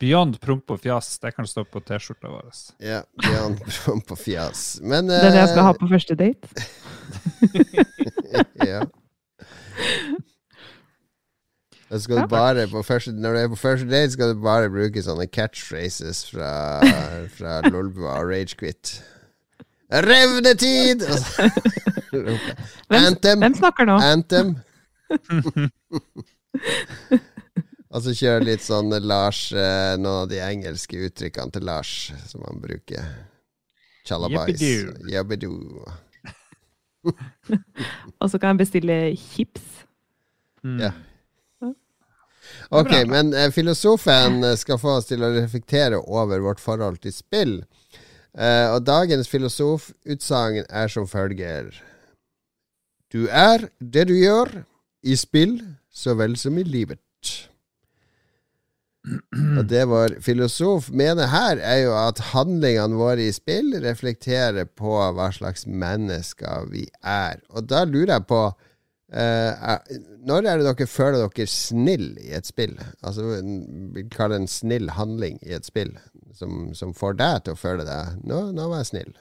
Beyond promp og fjas, det kan stå på T-skjorta vår. Ja, beyond promp og fjas. Men det jeg skal eh, ha på første date? ja. Da skal du bare på første, når du er på første date, skal du bare bruke sånne catchphrases fra, fra Lolbua og Ragequit. Revnetid! Anthem! hvem snakker nå? Anthem! og så kjøre litt sånn Lars eh, Noen av de engelske uttrykkene til Lars som han bruker. Chalabais. Yippidoo. Og så kan jeg bestille chips. Mm. Ja. Ok, men eh, filosofen skal få oss til å reflektere over vårt forhold til spill. Eh, og dagens filosofutsagn er som følger Du er det du gjør, i spill så vel som i livet. Og det vår filosof mener her, er jo at handlingene våre i spill reflekterer på hva slags mennesker vi er. Og da lurer jeg på er- Når er det dere føler dere snill i et spill? Altså vi kaller det en snill handling i et spill, som, som får deg til å føle deg Nå, nå var jeg snill.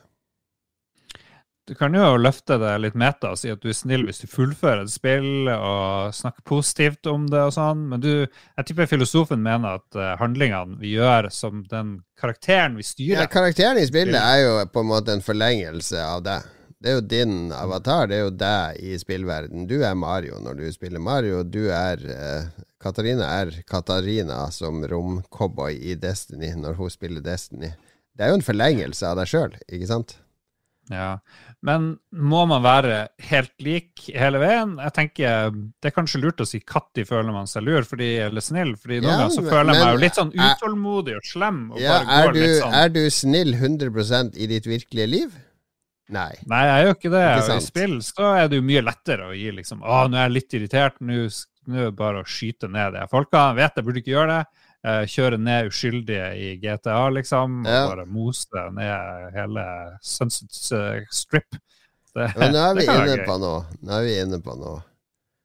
Du kan jo løfte det litt meta og si at du er snill hvis du fullfører et spill og snakker positivt om det og sånn, men du, jeg tipper filosofen mener at eh, handlingene vi gjør som den karakteren vi styrer Ja, karakteren i spillet er jo på en måte en forlengelse av deg. Det er jo din avatar, det er jo deg i spillverden. Du er Mario når du spiller Mario. Du er eh, Katarina er Katarina som romcowboy i Destiny når hun spiller Destiny. Det er jo en forlengelse av deg sjøl, ikke sant? Ja, Men må man være helt lik hele veien? Jeg tenker Det er kanskje lurt å si Katti føler man seg lur fordi eller snill, fordi noen Ja, ganger så men- føler jeg meg jo litt sånn utålmodig og slem. Og Ja, bare er du, sånn er du snill 100% i ditt virkelige liv? Nei. Nei, jeg gjør ikke det. Ikke I spill så er det jo mye lettere å gi liksom Å, nå er jeg litt irritert, nå er det bare å skyte ned de folka. Jeg vet jeg burde ikke gjøre det. Eh, kjøre ned uskyldige i GTA, liksom. Ja. Bare mose ned hele Sunset eh, Strip. Det, Men nå er vi inne på noe. Nå er vi inne på noe.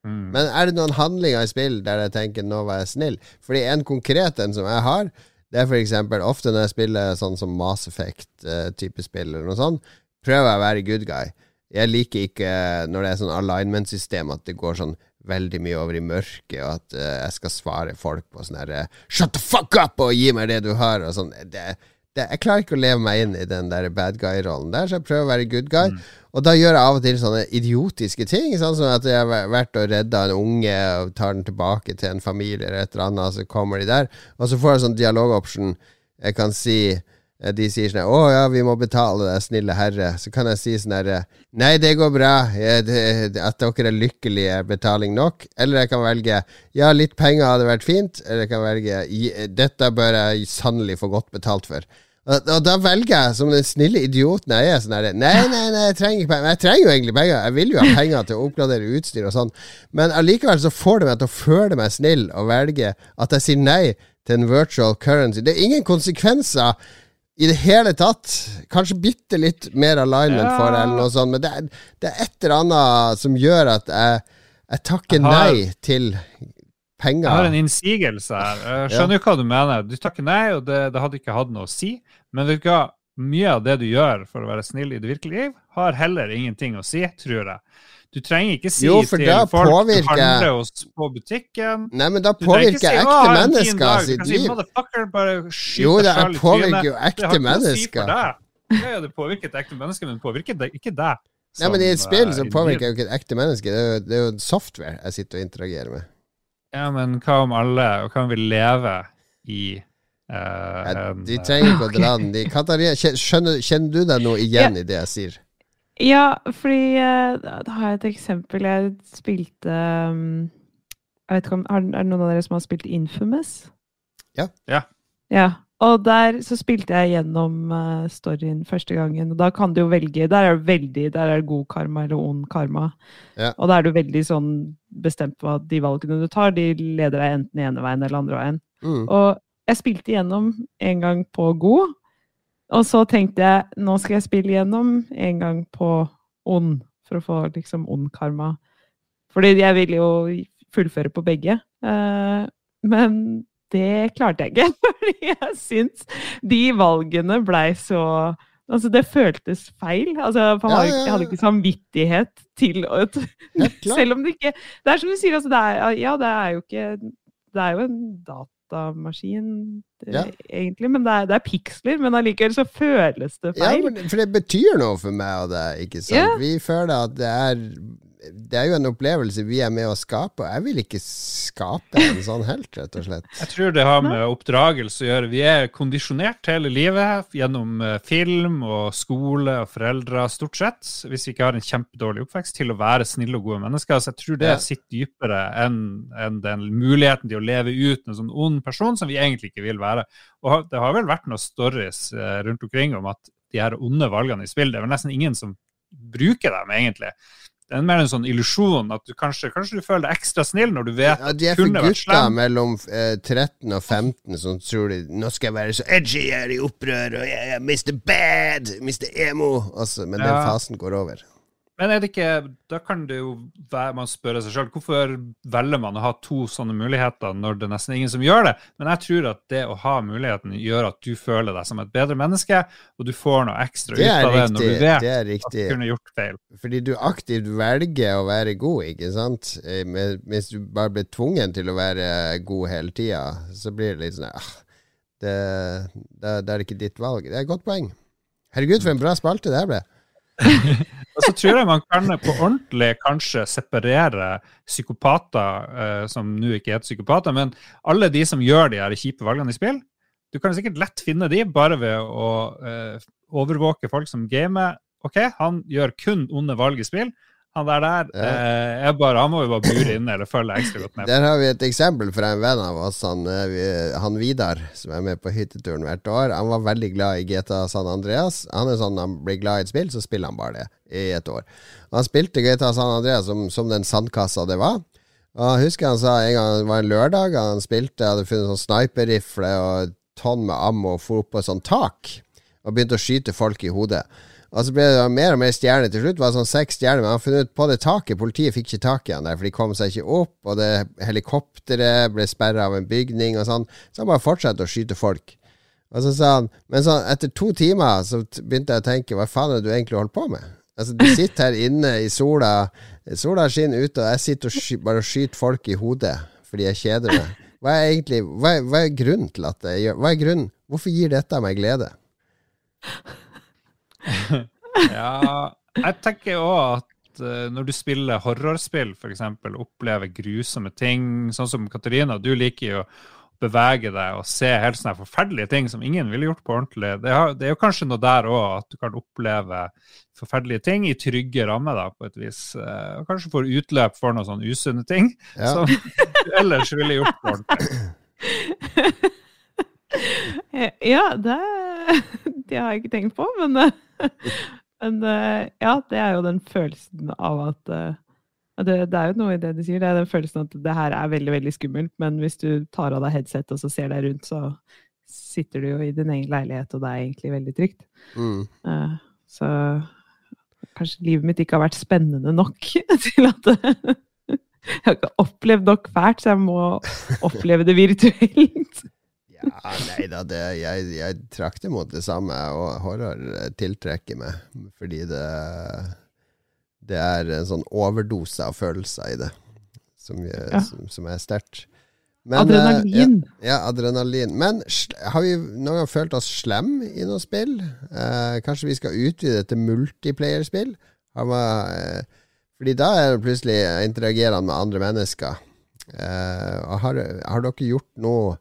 Mm. Men er det noen handlinger i spill der jeg tenker 'nå var jeg snill'? Fordi en konkret en som jeg har, det er eksempel ofte når jeg spiller sånn som Mass Effect-type spill eller noe sånt, prøver jeg å være good guy. Jeg liker ikke når det er sånn alignment-system at det går sånn veldig mye over i mørket, og at uh, jeg skal svare folk på sånn herre 'shut the fuck up' og gi meg det du har, og sånn. Det, det, jeg klarer ikke å leve meg inn i den der bad guy-rollen der, så jeg prøver å være good guy. Og da gjør jeg av og til sånne idiotiske ting, sånn som at jeg har vært og redda en unge og tar den tilbake til en familie eller et eller annet, og så kommer de der, og så får jeg sånn dialogoption. Jeg kan si eh, De sier sånn 'Å ja, vi må betale deg, snille herre'. Så kan jeg si sånn herre 'Nei, det går bra. At dere er lykkelige, er betaling nok.' Eller jeg kan velge 'Ja, litt penger hadde vært fint'. Eller jeg kan velge 'Dette bør jeg sannelig få godt betalt for'. Og, da velger jeg, som den snille idioten jeg er, sånn herre Nei, nei, nei, jeg trenger ikke penger. Jeg trenger jo egentlig penger. Jeg vil jo ha penger til å oppgradere utstyr og sånn. Men allikevel så får det meg til å føle meg snill og velge at jeg sier nei til en virtual currency. Det er ingen konsekvenser i det hele tatt. Kanskje bitte litt mer alignment Ja. for det, eller noe sånt, men det er, det er et eller annet som gjør at jeg, jeg takker Jeg har- nei til penger. Jeg har en innsigelse her. Jeg skjønner jo hva du mener. Du takker nei, og det, det hadde ikke hatt noe å si. Men vet du hva? Mye av det du gjør for å være snill i det virkelige liv, har heller ingenting å si, tror jeg. Du trenger ikke si Jo, for til folk folk du handler hos på butikken Nei, men da påvirker si, ekte mennesker sitt liv. si, liv. Skyt Jo, det påvirker jo Det ekte si mennesker. deg. Ja, ja, det påvirker et ekte menneske, men det påvirker det, ikke deg. Nei, men i et spill eh, så påvirker jo ikke et ekte menneske. Det er jo, det er jo software jeg sitter og interagerer med. Ja, men hva om alle, og hva om vi lever i Uh, ja, de eh, trenger ikke å dra den. De, Katarina, kjenner du deg noe igjen i det jeg sier? Ja, fordi eh, da har jeg et eksempel. Jeg spilte um, jeg vet ikke om, Er det noen av dere som har spilt Infamous? Ja. Ja. Ja. Og der så spilte jeg gjennom eh, storyen første gangen. Og da kan du jo velge Der er det veldig Der er det god karma eller ond karma. Ja. Og da er du veldig sånn bestemt på at de valgene du tar, de leder deg enten ene veien eller andre veien. Mm. Og jeg spilte gjennom en gang på god, og så tenkte jeg nå skal jeg spille gjennom en gang på ond, for å få liksom ond karma. Fordi jeg ville jo fullføre på begge. Eh, men det klarte jeg ikke, fordi jeg syns de valgene blei så Altså, det føltes feil. Altså, Ja, jeg, ja, jeg hadde ja. ikke samvittighet til å Selv om det ikke Det er som du sier, altså, det er, ja, det er jo ikke Det er jo en datamaskin, det- Ja. egentlig, men det er, det er piksler. Men allikevel så føles det feil. Ja, for det betyr noe for meg og deg, ikke sant? Ja. Vi føler at det er Det er jo en opplevelse vi er med å skape, og jeg vil ikke skape en sånn helt, rett og slett. Jeg tror det har med oppdragelse å gjøre. Vi er kondisjonert hele livet gjennom eh, film og skole og foreldre, stort sett, hvis vi ikke har en kjempedårlig oppvekst, til å være snille og gode mennesker. Så jeg tror det Ja. sitter dypere enn enn den muligheten til å leve ut en sånn ond person som vi egentlig ikke vil være. Og det har vel vært noen stories eh, rundt omkring om at de her onde valgene i spill, det er vel nesten ingen som bruker dem, egentlig. Det er mer en sånn illusjon at du kanskje, kanskje du føler deg ekstra snill når du vet Ja, de er for gutta mellom eh, 13 og 15 som tror de Nå skal jeg være så edgy, jeg er i opprør, og jeg er Mr. Bad, Mr. Emo. Altså, men den fasen går over. Men er det ikke, da kan det jo være man spørre seg sjøl hvorfor velger man å ha to sånne muligheter når det er nesten ingen som gjør det. Men jeg tror at det å ha muligheten gjør at du føler deg som et bedre menneske, og du får noe ekstra ut er av det riktig. når du vet Det er at du kunne gjort feil. Fordi du aktivt velger å være god, ikke sant? Eh, Hvis du bare blir tvungen til å være god hele tida, så blir det litt sånn ah, det, det, det er ikke ditt valg. Det er et godt poeng. Herregud, for en bra spalte det her ble. Så tror jeg man kan på ordentlig kanskje separere psykopater, eh, som nå ikke heter psykopater, men alle de som gjør de her kjipe valgene i spill. Du kan sikkert lett finne de bare ved å eh, overvåke folk som gamer. Ok, han gjør kun onde valg i spill. Han der der Ja. eh, bare, han må jo bare bure inne eller følge ekstra godt med. Der har vi et eksempel fra en venn av oss, han, eh, han Vidar, som er med på hytteturen hvert år. Han var veldig glad i GTA San Andreas. Han er sånn han blir glad i et spill, så spiller han bare det i et år. Han spilte GTA San Andreas som, som den sandkassa det var. Og jeg husker han sa en gang det var en lørdag, han spilte, hadde funnet sånn sniperrifle og tonn med ammo og for opp på et sånt tak og begynte å skyte folk i hodet. Og så ble det mer og mer stjerner. Til slutt var det sånn seks stjerner, men han funnet ut på det taket. Politiet fikk ikke tak i han der, for de kom seg ikke opp, og det helikopteret ble sperra av en bygning og sånn. Så han bare fortsatte å skyte folk. Og så sa han Men sånn, etter to timer så begynte jeg å tenke, hva faen er det du egentlig holder på med? Altså, du sitter her inne i sola, sola skinner ute, og jeg sitter og sky, bare skyter folk i hodet fordi jeg kjeder meg. Hva er egentlig Hva er, hva er grunnen til at jeg gjør Hva er grunnen? Hvorfor gir dette meg glede? Ja, jeg tenker òg at eh, når du spiller horrorspill, f.eks., opplever grusomme ting, sånn som Katarina, du liker jo å bevege deg og se helt sånne forferdelige ting som ingen ville gjort på ordentlig. Det, er jo kanskje noe der òg, at du kan oppleve forferdelige ting i trygge rammer, da, på et vis. eh, Og kanskje får utløp for noen sånne usunne ting Ja. som du ellers ville gjort på ordentlig. Eh, Ja, det, det har jeg ikke tenkt på, men, men eh, ja, det er jo den følelsen av at eh, det, det er jo noe i det du sier. Det er den følelsen at det her er veldig veldig skummelt, men hvis du tar av deg headset og så ser deg rundt, så sitter du jo i din egen leilighet, og det er egentlig veldig trygt. Mm. Så kanskje livet mitt ikke har vært spennende nok til at Jeg har ikke opplevd nok fælt, så jeg må oppleve det virtuelt. Ja, nei da, det, jeg, jeg trakter mot det samme, og horror eh, tiltrekker meg. Fordi det, det er en sånn overdose av følelser i det, som, jeg- Ja. som, som er sterkt. Eh, Adrenalin. Ja, ja, adrenalin. Men har vi noen gang følt oss slem i noe spill? Eh, kanskje vi skal utvide det til multiplayerspill? Eh, fordi da er det plutselig interagerende med andre mennesker. Eh, har, har dere gjort noe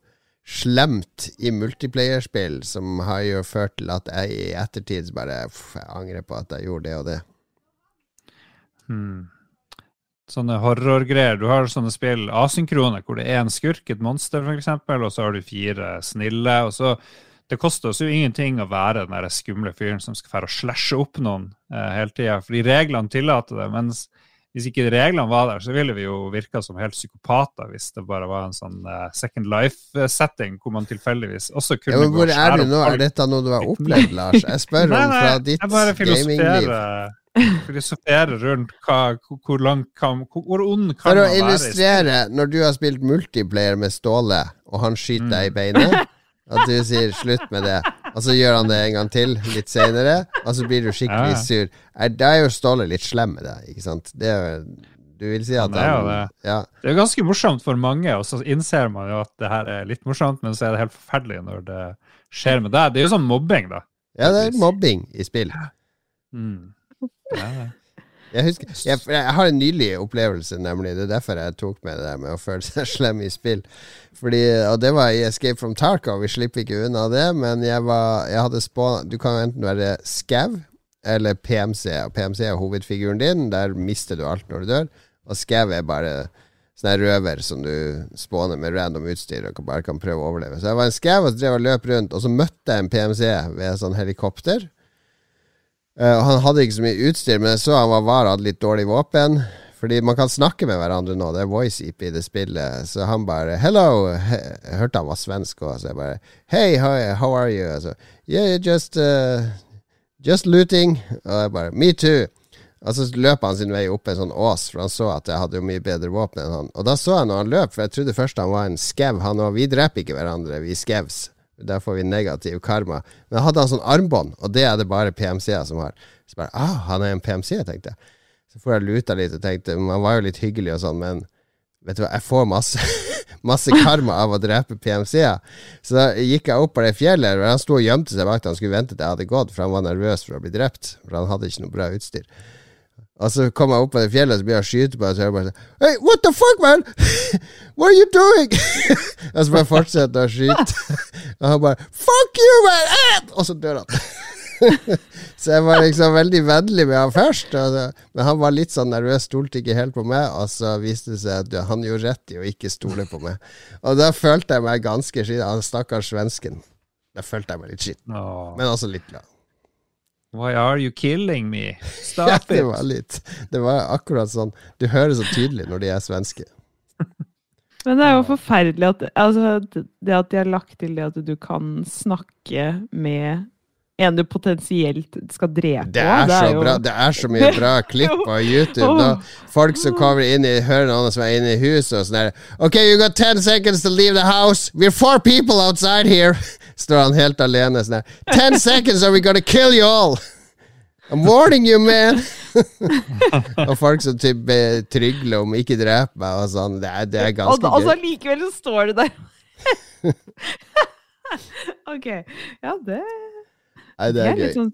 slemt i multiplayerspill som har jo ført til at jeg i ettertid bare pff, Jeg angrer på at jeg gjorde det og det. Hmm. Sånne horrorgreier. Du har sånne spill asynkrone hvor det er en skurk, et monster f.eks., og så har du fire snille. Og så det koster oss jo ingenting å være den der skumle fyren som skal fære og slashe opp noen eh, hele tida, fordi reglene tillater det. mens hvis ikke reglene var der, så ville vi jo virka som helt psykopater hvis det bare var en sånn eh, Second Life-setting hvor man tilfeldigvis også kunne Ja, men hvor er du nå? Er dette noe du har opplevd, Lars? Jeg spør Nei, om fra ditt gamingliv. filosoferer rundt hva, hvor, langt kan hvor, ond kan For å man være? i illustrere, når du har spilt multiplayer med Ståle, og han skyter deg i beinet, at du sier 'slutt med det', og så gjør han det en gang til litt seinere, og så blir du skikkelig Ja. sur. Er- Da er jo Ståle litt slem med deg, ikke sant? Det er jo Du vil si at er jo det. Ja. Det er ganske morsomt for mange, og så innser man jo at det her er litt morsomt, men så er det helt forferdelig når det skjer med deg. Det er jo sånn mobbing, da. ja, det er mobbing i spill. Mm. Ja, ja. Jeg, husker, jeg, jeg har en nylig opplevelse, nemlig. Det er derfor jeg tok med det der med å føle seg slem i spill. Fordi, og det var i Escape from Tarkov. Vi slipper ikke unna det, men jeg, var, jeg hadde spå... Du kan enten være Scav eller PMC. Og PMC er hovedfiguren din. Der mister du alt når du dør. Og Scav er bare sånn røver som du spåner med random utstyr og bare kan prøve å overleve. Så jeg var en Scav og drev og løp rundt, og så møtte jeg en PMC ved sånn helikopter. Og han hadde ikke så mye utstyr, men jeg så han var var og hadde litt dårlig våpen. Fordi man kan snakke med hverandre nå, det er voice-IP i det spillet. Så han bare 'hello'. Jeg hørte han var svensk òg, så jeg bare 'Hey, how are you?' Altså, 'Yeah, just uh, Just looting'. Og jeg bare 'Me too'. Og så løp han sin vei opp en sånn ås, for han så at jeg hadde jo mye bedre våpen enn han. Og da så jeg når han løp, for jeg trodde først han var en skev, han òg. Vi dreper ikke hverandre, vi skevs. Der får vi negativ karma. Men jeg hadde han sånn armbånd, og det er det bare PMC-er som har. Så bare ah, han er en PMC, tenkte jeg. Så får jeg luta litt og tenkte Man var jo litt hyggelig og sånn, men vet du hva, jeg får masse Masse karma av å drepe PMC-er. Så da gikk jeg opp på det fjellet, og han sto og gjemte seg bak da han skulle vente til jeg hadde gått, for han var nervøs for å bli drept. For han hadde ikke noe bra utstyr. Og så kom jeg opp på det fjellet, og så begynte jeg skyte på det, så jeg bare sånn Hey, what the fuck, man? What are you doing? og så bare fortsette å skyte. og han bare Fuck you, man! Ah! Og så dør han. så jeg var liksom veldig vennlig med han først, så, men han var litt sånn nervøs, stolte ikke helt på meg, og så viste det seg at han gjorde rett i å ikke stole på meg. Og da følte jeg meg ganske skitt. Han stakkars svensken. Da følte jeg meg litt skitt, men også litt glad. Why are you killing me? Ja, det it! var litt Det var akkurat sånn Du hører så tydelig når de er svenske. Men det er jo forferdelig at altså, det at de har lagt til det at du kan snakke med en du potensielt skal drepe. Det er, så jo- bra Det er så mye bra klipp på YouTube Da, Folk som kommer inn i Hører noen som er inne i huset og sånn her OK, you got 10 seconds to leave the house. We're four people outside here. Står han helt alene sånn her. Ten seconds are we gonna kill you all. I'm warning you, man. og folk som typ eh, trygler om ikke drep meg og sånn. Det er, det er Og, ganske og så gøy. likevel så står du der. OK. Ja, det, Nei, det det er er gøy. sånn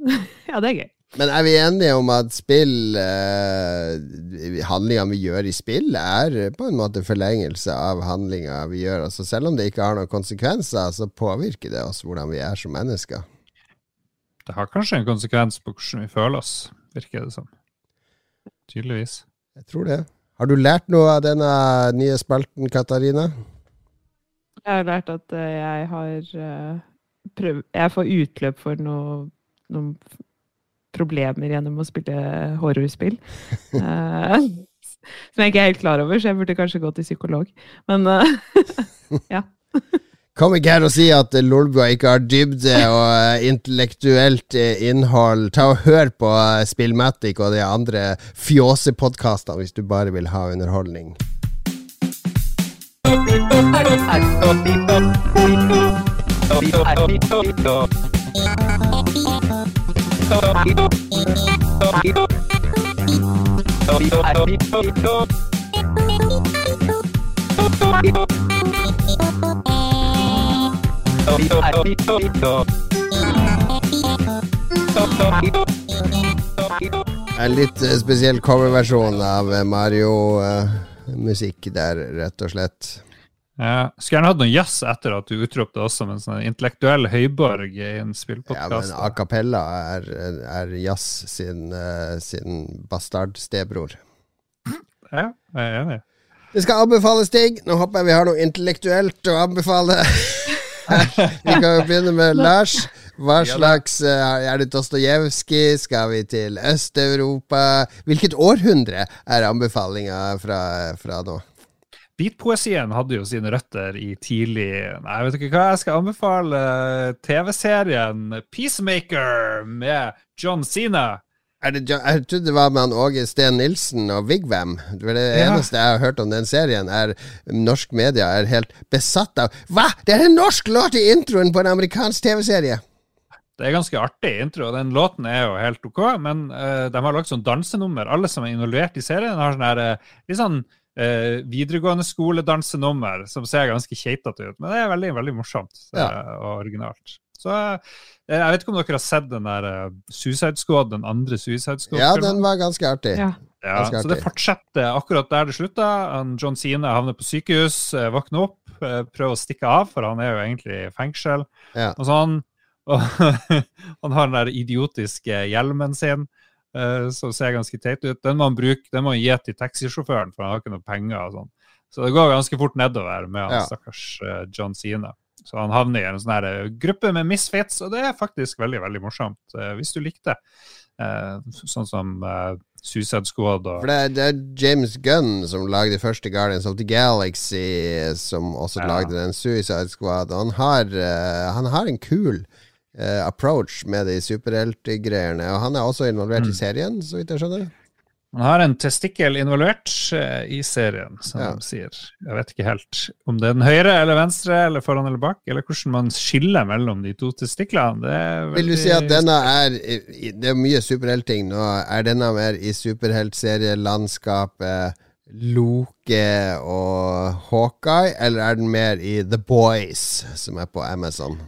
Ja, det er gøy. Men er vi enige om at spill eh, Handlingene vi gjør i spill, er på en måte forlengelse av handlinga vi gjør? Altså Selv om det ikke har noen konsekvenser, så påvirker det oss hvordan vi er som mennesker. Det har kanskje en konsekvens på hvordan vi føler oss, virker det som. Tydeligvis. Jeg tror det. Har du lært noe av denne nye spalten, Katarina? Jeg har lært at eh, jeg har prøvd prøv, Jeg får utløp for noe, noen f- problemer gjennom å spille horrorspill. uh, som jeg ikke er helt klar over, så jeg burde kanskje gå til psykolog. Men ja. Kom ikke her og si at eh, Lolbua ikke har dybde og eh, intellektuelt eh, innhold. Ta og Hør på eh, Spillmatic og de andre fjåsepodkastene hvis du bare vil ha underholdning. En litt eh, spesiell coverversjon av eh, Mario-musikk der, rett og slett. Ja. Skulle gjerne hatt noe jazz etter at du utropte oss som en sånn intellektuell høyborg i en Ja, men spillpodkast. A cappella er, er jazz sin, eh, sin bastardstebror. Ja, jeg er enig. Det skal anbefales ting. Nå håper jeg vi har noe intellektuelt å anbefale. Vi kan jo begynne med Lars. Hva slags eh, Er det Dostojevskij? Skal vi til Øst-Europa? Hvilket århundre er anbefalinga fra, fra nå? Beatpoesien hadde jo sine røtter i tidlig Nei, vet ikke hva? Jeg skal anbefale TV-serien Peacemaker med John Cena. Er det, jeg trodde det var med han Åge Steen Nilsen og Vigvam. Det var det Ja. eneste jeg har hørt om den serien, er norsk media er helt besatt av Hva?! Det er en norsk låt i introen på en amerikansk TV-serie! Det er ganske artig intro, og den låten er jo helt ok, men uh, de har lagt sånn dansenummer. Alle som er involvert i serien, har sånn her uh, litt sånn eh, videregående skole-dansenummer som ser ganske keitete ut, men det er veldig, veldig morsomt Ja. og originalt. Så eh, jeg vet ikke om dere har sett den der eh, Suicide Squad, den andre Suicide Squad? Ja, den var ganske artig. Ja. Ja, Ganske så det fortsetter akkurat der det slutta. John Sine havner på sykehus, eh, våkner opp, prøver å stikke av, for han er jo egentlig i fengsel. Ja. Og sånn. Og han har den der idiotiske hjelmen sin, som ser ganske teit ut. Den må han bruke, den må han gi til taxisjåføren, for han har ikke noe penger. og sånn. Så det går ganske fort nedover med han Ja. stakkars eh, John Sina. Så han havner i en sånn her eh, gruppe med misfits, og det er faktisk veldig veldig morsomt, eh, hvis du likte. Eh, sånn som eh, Suicide Squad og For det er, det er James Gunn som lagde første Guardians of the Galaxy, som også Ja. lagde den Suicide Squad. Og han har, eh, han har en kul eh, approach med de superheltgreiene. Og han er også involvert Mm. i serien, så vidt jeg skjønner. Han har en testikkel involvert uh, i serien, som Ja. de sier. Jeg vet ikke helt om det er den høyre eller venstre eller foran eller bak, eller hvordan man skiller mellom de to testiklene. Det er Vil du si at denne er Det er mye superheltting nå. Er denne mer i superheltserielandskapet Loke og Hawkeye, eller er den mer i The Boys, som er på Amazon?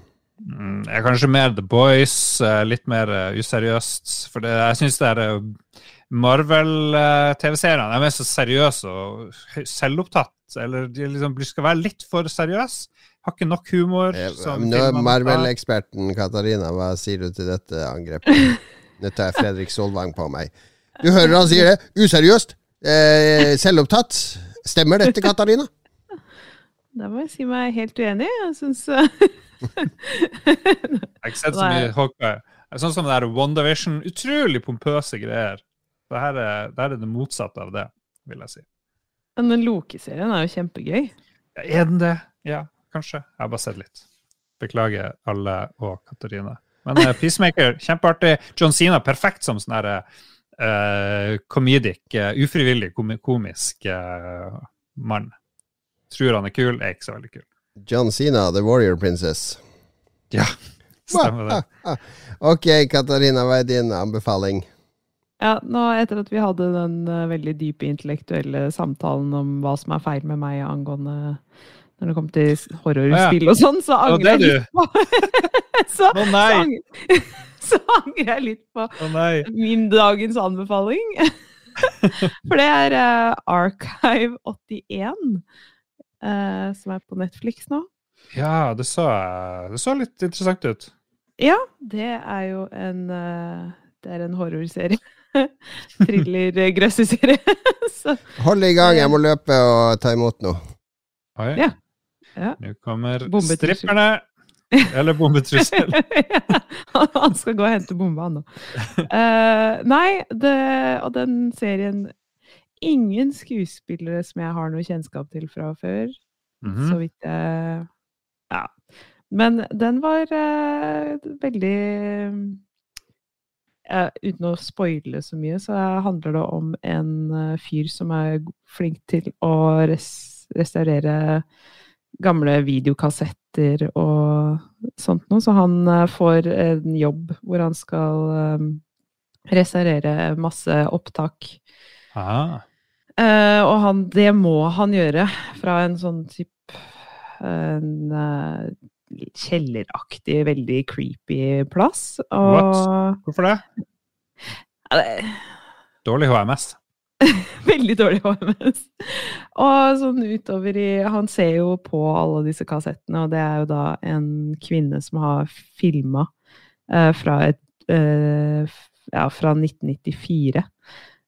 Mm, er kanskje mer The Boys, eh, litt mer eh, useriøst. For det, jeg syns det er eh, Marvel-TV-seriene er så seriøse og selvopptatt. Eller de liksom skal være litt for seriøse. Har ikke nok humor. Nå er. Marvel-eksperten Katarina, hva sier du til dette angrepet? Nå tar jeg Fredrik Solvang på meg. Du hører han sier det. Useriøst. Eh, selvopptatt. Stemmer dette, Katarina? Da må jeg si meg helt uenig. Jeg syns Jeg har ikke sett så mye Hawkeye. Sånn som det der WandaVision. Utrolig pompøse greier. Det her er, det her er det motsatte av det, vil jeg si. Den Loki-serien er jo kjempegøy. Ja, er den det? Ja, kanskje. Jeg har bare sett litt. Beklager alle og Katarina. Men uh, Peacemaker, kjempeartig. John Cena, perfekt som sånn derre uh, comedic, uh, ufrivillig komisk eh, mann. Tror han er kul, er ikke så veldig kul. John Cena, The Warrior Princess. Ja, stemmer det. Ok, Katarina, hva er din anbefaling? Ja, nå Etter at vi hadde den uh, veldig dype intellektuelle samtalen om hva som er feil med meg angående når det kommer til horrorspill og sånn, så angrer jeg litt på så, Å så, nei! angrer, så angrer jeg litt på min dagens anbefaling. For det er uh, Archive 81, eh, som er på Netflix nå. Ja, det så, det så litt interessant ut. Ja, det er jo en eh, Det er en horrorserie. Thriller-grøsseserie. Hold i gang, jeg må løpe og ta imot noe. Oi. Ja. Ja. Nå kommer stripperne. Eller bombetrussel. Han skal gå og hente bomba, han nå. Uh, nei, det, og den serien Ingen skuespillere som jeg har noe kjennskap til fra før, Mhm. så vidt jeg Ja. Men den var uh, veldig uh, Uten å spoile så mye, så handler det om en eh, fyr som er flink til å res restaurere gamle videokassetter og sånt noe. Så han eh, får en jobb hvor han skal um, restaurere masse opptak. Aha. Eh, og han, det må han gjøre fra en sånn type En uh, kjelleraktig, veldig creepy plass. Og Hvorfor det? Ja, det- Dårlig HMS. Veldig dårlig HMS. Og sånn utover i Han ser jo på alle disse kassettene, og det er jo da en kvinne som har filma uh, fra et uh, Ja, fra 1994.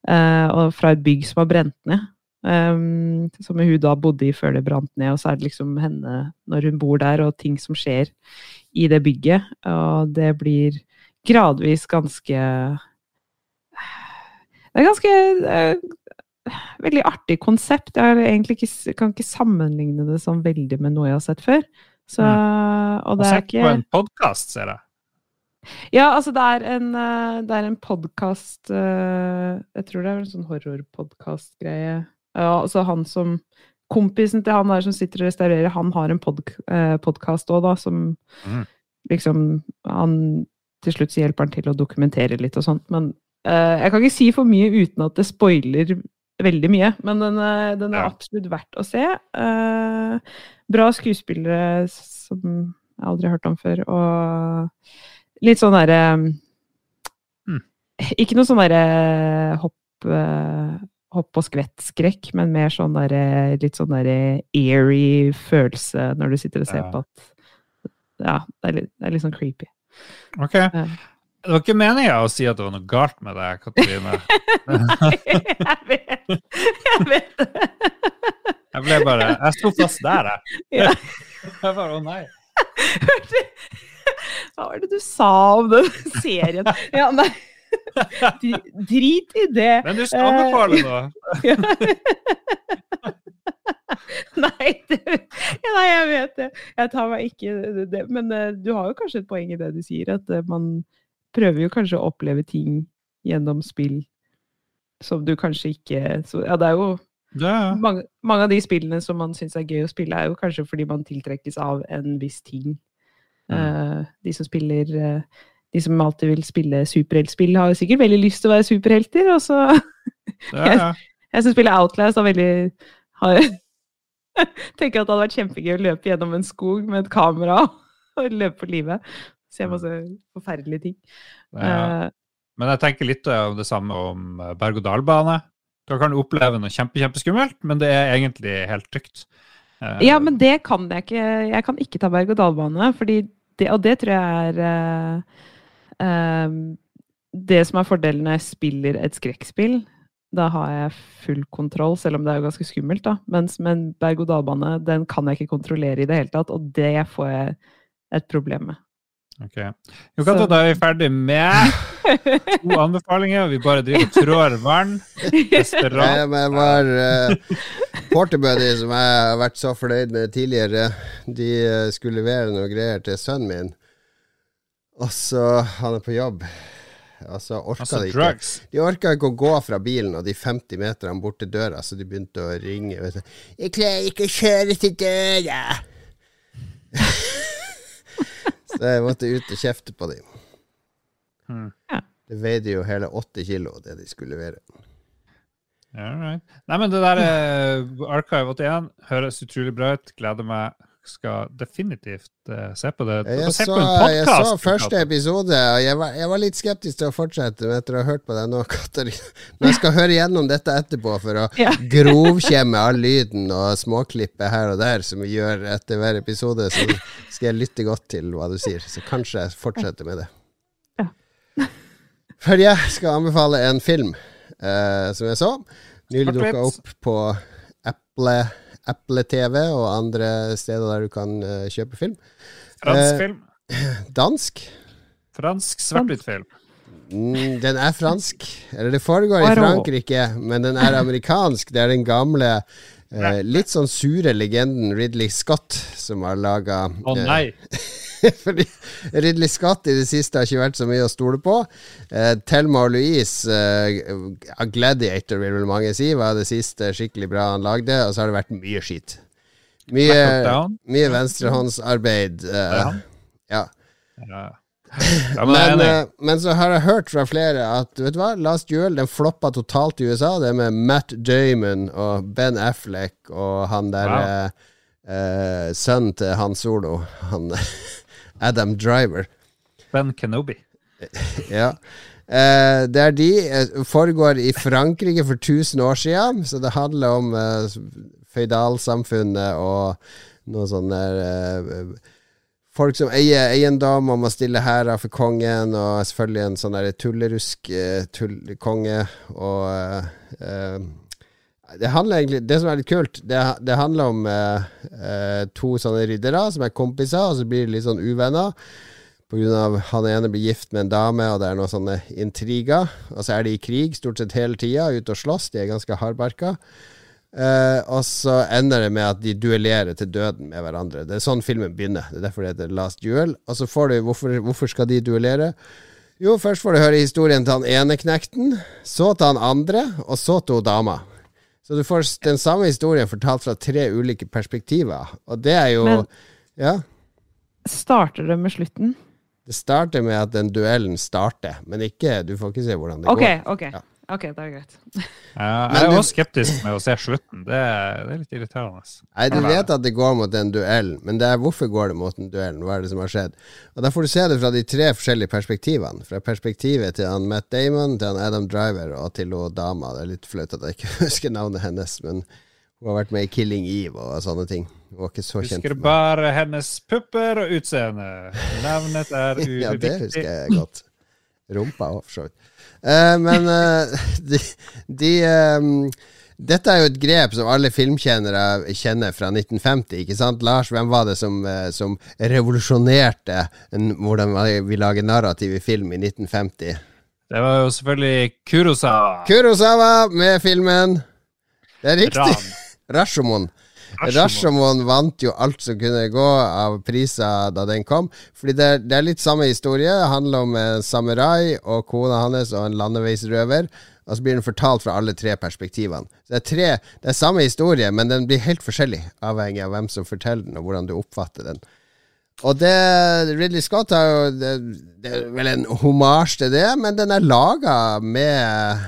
Eh, og fra et bygg som har brent ned. Um, som hun da bodde i før det brant ned, og så er det liksom henne når hun bor der, og ting som skjer i det bygget. Og det blir gradvis ganske Det er ganske uh, veldig artig konsept. Jeg egentlig ikke, kan ikke sammenligne det sånn veldig med noe jeg har sett før. Så, og det er Sett på en podkast, ser jeg. Ja, altså det er en, eh, det er en podkast Jeg tror det er en sånn horrorpodkast-greie. Ja, altså han som Kompisen til han der som sitter og restaurerer, han har en pod, eh, podkast òg, da, som mm. liksom Han til slutt hjelper han til å dokumentere litt og sånt, men uh, jeg kan ikke si for mye uten at det spoiler veldig mye. Men den, den er Ja. absolutt verdt å se. Uh, bra skuespillere som jeg aldri har hørt om før, og litt sånn derre Mm. Ikke noe sånn derre hopp eh, hopp og skvett-skrekk, men mer sånn derre litt sånn derre eerie følelse når du sitter og ser Ja. på at Ja, det er litt, det er litt sånn creepy. Ok. Det var ikke meninga å si at det var noe galt med deg, Katrine. Nei, jeg vet Jeg vet det. Jeg ble bare Jeg sto fast der, jeg. Ja. Jeg bare, å nei. Hva var det du sa om den serien? Ja, nei. Drit i det. Men du skal anbefale noe. Nei, det, nei, jeg vet det. Jeg tar meg ikke det. Men eh, du har jo kanskje et poeng i det du sier, at eh, man prøver jo kanskje å oppleve ting gjennom spill som du kanskje ikke så, Ja, det er jo ja. mange, mange av de spillene som man syns er gøy å spille, er jo kanskje fordi man tiltrekkes av en viss ting. Mm. Eh, de som spiller eh, De som alltid vil spille superheltspill, har jo sikkert veldig lyst til å være superhelter, og så ja, ja. Jeg som spiller Outlast, har veldig har, tenker at det hadde vært kjempegøy å løpe gjennom en skog med et kamera og løpe for livet. Se masse forferdelige ting. ja. Eh, Men jeg tenker litt om det samme om berg-og-dal-bane. Da kan du oppleve noe kjempe, kjempeskummelt, men det er egentlig helt trygt. Eh, ja, men det kan jeg ikke. Jeg kan ikke ta berg-og-dal-bane, og det tror jeg er uh, Det som er fordelen når jeg spiller et skrekkspill, da har jeg full kontroll, selv om det er jo ganske skummelt, da. Mens med en berg-og-dal-bane, den kan jeg ikke kontrollere i det hele tatt, og det får jeg et problem med. Ok. Jo, Katta, Så- da er vi ferdig med to anbefalinger. Vi bare driver og trår vann. Desperat. Nei, men var uh, Porterbuddy, som jeg har vært så fornøyd med tidligere, de eh, skulle levere noe greier til sønnen min. Og så Han er på jobb. Og så orka Altså de ikke. De orka ikke å gå fra bilen og de 50 meterne bort til døra, så de begynte å ringe. Vet du. 'Jeg klarer ikke å kjøre til døra!' Så jeg måtte ut og kjefte på dem. Hmm. Ja. Det veide jo hele åtte kilo, det de skulle levere. All right. Nei, men det der eh, Archive 81 høres utrolig bra ut. Gleder meg. Skal definitivt uh, se på det. Jeg Basert så, på en jeg så første episode, og jeg var, jeg var litt skeptisk til å fortsette etter å ha hørt på deg nå, Katarina. Men jeg skal høre gjennom dette etterpå for å Ja. grovkjemme all lyden og småklippet her og der, som vi gjør etter hver episode, så skal jeg lytte godt til hva du sier. Så kanskje jeg fortsetter med det. Ja. For jeg skal anbefale en film uh, som jeg så. Nylig dukka opp på Apple, Apple TV og andre steder der du kan eh, kjøpe film. Fransk Eh, film. Dansk. Fransk svart-hvitt-film. Mm, den er fransk. Eller det foregår i Frankrike, men den er amerikansk. Det er den gamle, eh, litt sånn sure legenden Ridley Scott som har laga Å nei! Fordi Ridley Scott i det siste har ikke vært så mye å stole på. Eh, Thelma og Louise, eh, Gladiator vil vel mange si, var det siste skikkelig bra han lagde. Og så har det vært mye skit. Mye, mye venstrehåndsarbeid. Eh, ja. Ja. Men eh, men så har jeg hørt fra flere at vet du hva, Last Duel den floppa totalt i USA. Det med Matt Damon og Ben Affleck og han der Wow. eh, eh, sønnen til Han Solo, han Adam Driver. Ben Kenobi. Ja. Eh, det er de eh, foregår i Frankrike for 1000 år siden, så det handler om eh, føydalsamfunnet og noe sånn der eh, Folk som eier eiendom og må stille hærer for kongen, og selvfølgelig en sånn tullerusk eh, tullkonge. Og eh, eh, Det handler egentlig Det som er litt kult, det, det handler om eh, eh, to sånne riddere som er kompiser, og så blir de litt sånn uvenner. På grunn av han ene blir gift med en dame, og det er noen sånne intriger. Og så er de i krig stort sett hele tida, ute og slåss. De er ganske hardbarka. Eh, og så ender det med at de duellerer til døden med hverandre. Det er sånn filmen begynner. Det er derfor det heter Last Duel. Og så får du Hvorfor, hvorfor skal de duellere? Jo, først får du høre historien til han ene knekten, så til han andre, og så til dama. Så du får den samme historien fortalt fra tre ulike perspektiver. Og det er jo Men- Ja. Starter det med slutten? Det starter med at den duellen starter, men ikke Du får ikke se hvordan det okay, går. ok. Ja. Ok, det er greit. Ja, jeg er også skeptisk med å se slutten. Det er, det er litt irriterende. Nei, du vet at det går mot en duell, men det er hvorfor går det mot en duell? Hva er det som har skjedd? Og Da får du se det fra de tre forskjellige perspektivene. Fra perspektivet til han Matt Damon, til han Adam Driver og til hun dama. Det er litt flaut at jeg ikke husker navnet hennes, men hun har vært med i Killing Eve og sånne ting. Hun var ikke så kjent. Husker bare hennes pupper og utseende. Navnet er Ja, det husker jeg godt. Rumpa òg, for så vidt. Eh, men eh, de, de um, Dette er jo et grep som alle filmkjennere kjenner fra 1950, ikke sant? Lars, hvem var det som, som revolusjonerte hvordan vi lager narrativ i film i 1950? Det var jo selvfølgelig Kurosawa. Kurosawa med filmen Det er riktig! Ran. Rashomon. Vant jo alt som kunne gå av priser da den kom. Fordi det, det er litt samme historie. Det handler om en samurai og kona hans og en landeveisrøver. Og så blir den fortalt fra alle tre perspektivene. Så det er tre, det er samme historie, men den blir helt forskjellig, avhengig av hvem som forteller den, og hvordan du oppfatter den. Og det Ridley Scott har jo Det, det er vel en homasj til det, men den er laga med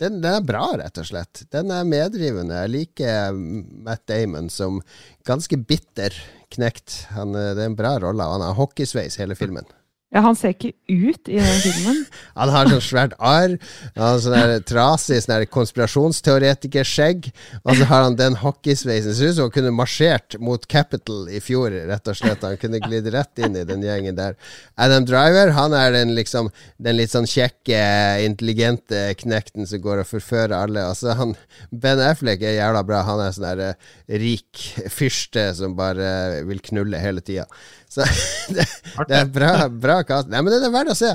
den, den er bra, rett og slett. Den er meddrivende. Jeg liker Matt Damon som ganske bitter knekt. Han, eh, det er en bra rolle. Han har hockeysveis hele filmen. Ja, han ser ikke ut i den filmen. Han har sånn svært arr, sånn der trasig sånn konspirasjonsteoretikerskjegg, og så har han den hockeysveisen. Ser ut som han kunne marsjert mot Capital i fjor, rett og slett. Han kunne glidd rett inn i den gjengen der. Adam Driver, han er den liksom Den litt sånn kjekke, intelligente knekten som går og forfører alle. Altså, han Ben Affleck er jævla bra. Han er sånn der eh, rik fyrste som bare vil knulle hele tida. Så det, det er bra, bra kast. Nei, men den er verdt å se.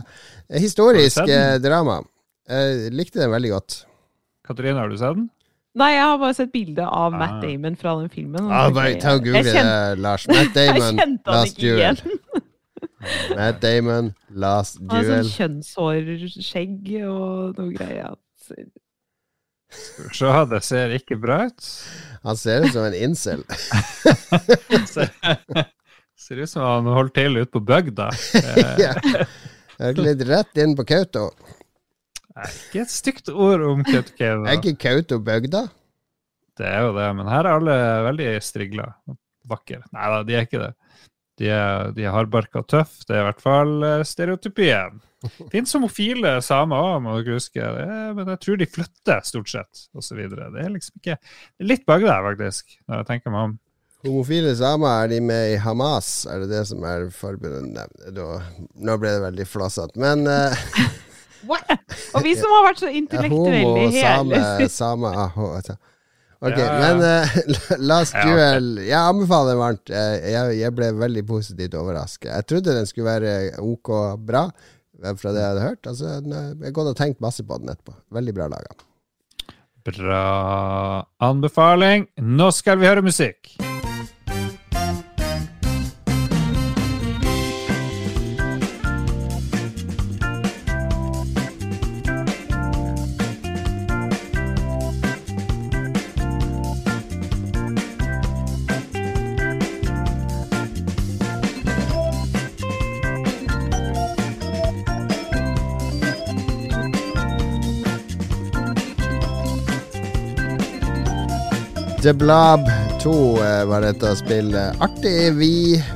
Historisk eh, drama. Jeg likte den veldig godt. Katrine, har du sett den? Nei, jeg har bare sett bilde av Matt Ah. Damon fra den filmen. Ah, bare ta og google det, Lars. Matt Damon, Last Duel. Matt Damon, Last Han har sånn kjønnshårskjegg og noe greier. Skal vi se, det ser ikke bra ut. Han ser ut som en incel. Ser, ut som han holder til ute på bygda. Ja. Jeg glidd rett inn på Kautokeino. Ikke et stygt ord om Kautokeino. Er ikke Kautokeino bygda? Det er jo det, men her er alle veldig strigla. Vakre. Nei da, de er ikke det. De er, de er hardbarka og tøff. Det er i hvert fall eh, stereotypien. Fins homofile samer òg, må dere huske. Det er, men jeg tror de flytter, stort sett, osv. Det er liksom ikke Det er litt begge der, faktisk, når jeg tenker meg om. Homofile samer, er de med i Hamas? Er det det som er forbundet? Nei, da- Nå ble det veldig flassete, Men eh, Og vi som har vært så Ja, intellektuelle homo, i hele same, same. Ok, Ja, ja. men uh, Last Ja. Duel Jeg anbefaler den varmt. Eh, jeg, jeg ble veldig positivt overrasket. Jeg trodde den skulle være ok bra, eh, fra det jeg hadde hørt. Altså, eh, jeg har gått og tenkt masse på den etterpå. Veldig bra laga. Bra anbefaling. Nå skal vi høre musikk. The Blob 2 eh, var dette spillet. Artig Vi,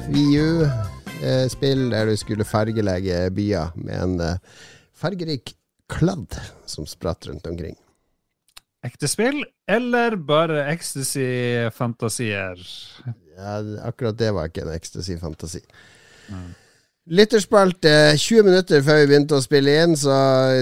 VU-spill der du skulle fargelegge byer med en eh, fargerik kladd som spratt rundt omkring. Ekte spill eller bare ecstasy-fantasier? Ja, akkurat det var ikke en ecstasy-fantasi. Lytterspalte. 20 minutter før vi begynte å spille inn, så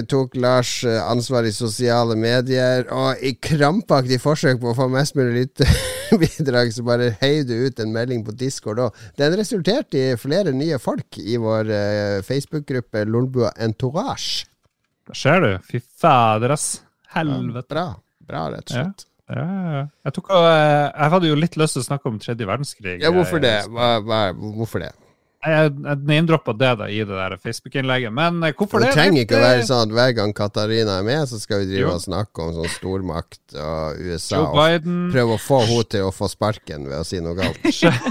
tok Lars eh, ansvar i sosiale medier. Og i krampaktig forsøk på å få mest mulig lytterbidrag, så bare heiv du ut en melding på Discord òg. Den resulterte i flere nye folk i vår eh, Facebook-gruppe Lolbua Entourage. Der ser du. Fy fader, ass. Helvete. Bra. Bra, rett og slett. Ja, ja. Jeg, tok, eh, jeg hadde jo litt lyst til å snakke om tredje verdenskrig. Ja, hvorfor det? Hva, hva, hvorfor det? Jeg, jeg name-droppa det da i det der Facebook-innlegget, men eh, hvorfor Det det? trenger ikke å være sånn at hver gang Katarina er med, så skal vi drive Jo. og snakke om sånn stormakt og USA. Joe Og prøve å få henne til å få sparken ved å si noe galt.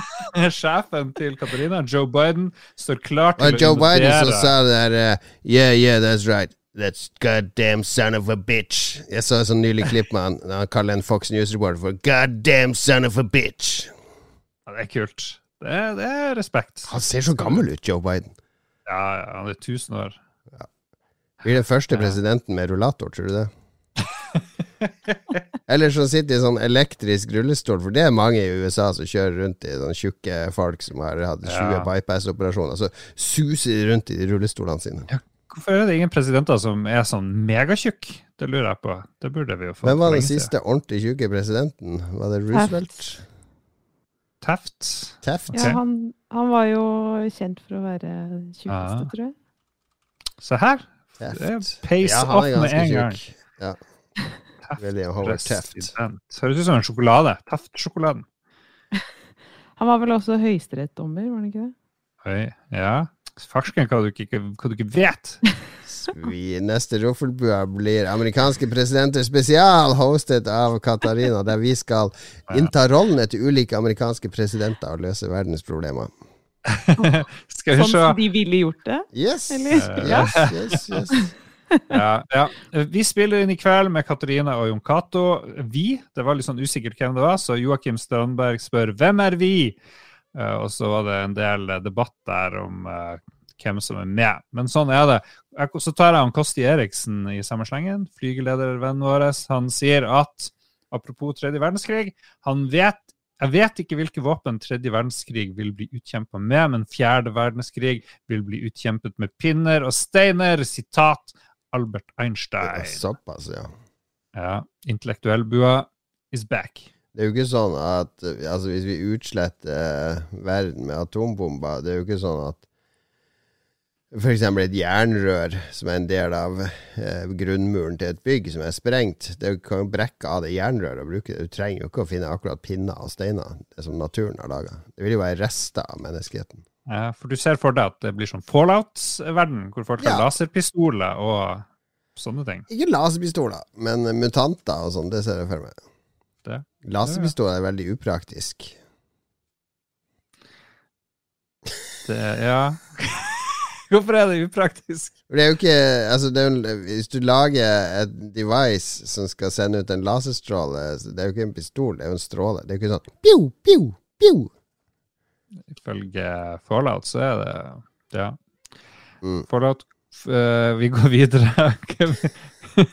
sjefen til Katarina, Joe Biden, står klar til Og Joe Biden som sa det der uh, Yeah, yeah, that's right. That's goddamn son of a bitch. Jeg så et sånn nylig klipp med han. Han kaller en Fox News-reporter for goddamn son of a bitch. Ja, det er kult. Det det er respekt. Han ser så gammel ut, Joe Biden. Ja, ja, han er 1000 år. Blir den første presidenten med rullator, tror du det? Eller som sitter i sånn elektrisk rullestol, for det er mange i USA som kjører rundt i sånne tjukke folk som har hatt 20 Ja. bypass-operasjoner. Så suser de rundt i de rullestolene sine. Hvorfor er det ingen presidenter som er sånn megatjukk? Det lurer jeg på. Det burde vi jo få. Hvem var den siste ordentlig tjukke presidenten? Var det Roosevelt? Taft? Taft? Ja, han, han var jo kjent for å være tjukkeste, Ah. tror jeg. Se her. Er pace Ja, off er med en gang. Ja. Taft William Howard Taft. Høres ut som en sjokolade. Taft-sjokoladen. Han var vel også høyesterettsdommer, var han ikke det? Oi, ja. Farsken hva du ikke, hva du ikke vet. Vi, neste Roffelbua blir amerikanske presidenter spesial, hostet av Katarina, der vi skal innta rollene til ulike amerikanske presidenter og løse verdensproblemer. Skal vi Sånn som de ville gjort det? Yes, Eller? yes, yes, yes. Ja, ja. Vi spiller inn i kveld med Katarina og Jon Cato. Vi, det var litt sånn usikkert hvem det var, så Joakim Strandberg spør 'Hvem er vi?' Uh, og så var det en del eh, debatt der om eh, hvem som er med. Men sånn er det. Så tar jeg han Kosti Eriksen i samme slengen, flygeledervennen vår. Han sier at apropos tredje verdenskrig, han vet jeg vet ikke hvilke våpen tredje verdenskrig vil bli utkjempa med, men fjerde verdenskrig vil bli utkjempet med pinner og steiner. Sitat Albert Einstein. Såpass, ja. Ja, intellektuell bua is back. Det er jo ikke sånn at altså Hvis vi utsletter eh, verden med atombomber, det er jo ikke sånn at f.eks. et jernrør som er en del av eh, grunnmuren til et bygg som er sprengt, det kan jo brekke av det jernrøret og bruke det. Du trenger jo ikke å finne akkurat pinner og steiner, det som naturen har laga. Det vil jo være rester av menneskeheten. Ja, for du ser for deg at det blir sånn fallout-verden, hvor folk har Ja. laserpistoler og sånne ting. Ikke laserpistoler, men mutanter og sånn, det ser jeg for meg. Det. Laserpistoler er veldig upraktisk. det ja. Hvorfor er det upraktisk? Det er jo ikke altså det er jo, Hvis du lager et device som skal sende ut en laserstråle Det er jo ikke en pistol, det er jo en stråle. Det er jo ikke sånn pju, pju, pju. Ifølge Fallout så er det ja. Mm. Fallout f- eh, Vi går videre.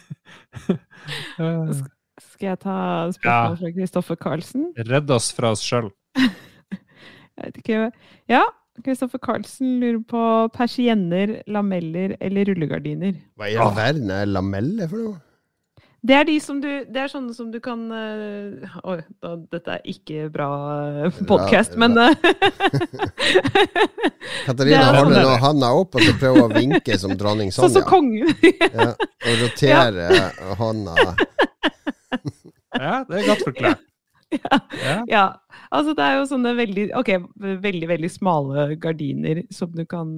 Skal jeg ta spørsmål Ja. fra Kristoffer Karlsen? Redd oss fra oss sjøl. Jeg vet ikke. Ja, Kristoffer Karlsen lurer på persienner, lameller eller rullegardiner. Hva i all verden er lameller for noe? Det er de som du Det er sånne som du kan eh, Oi, da, dette er ikke bra podkast, men eh, Katarina er holder sånn- nå handa opp og så prøver å vinke som dronning Sonja. Sånn som kongen. Ja, og rotere hånda. Ja, det er godt forklart. Ja. Ja. Ja, altså det er jo sånne veldig okay, veldig, veldig smale gardiner som du kan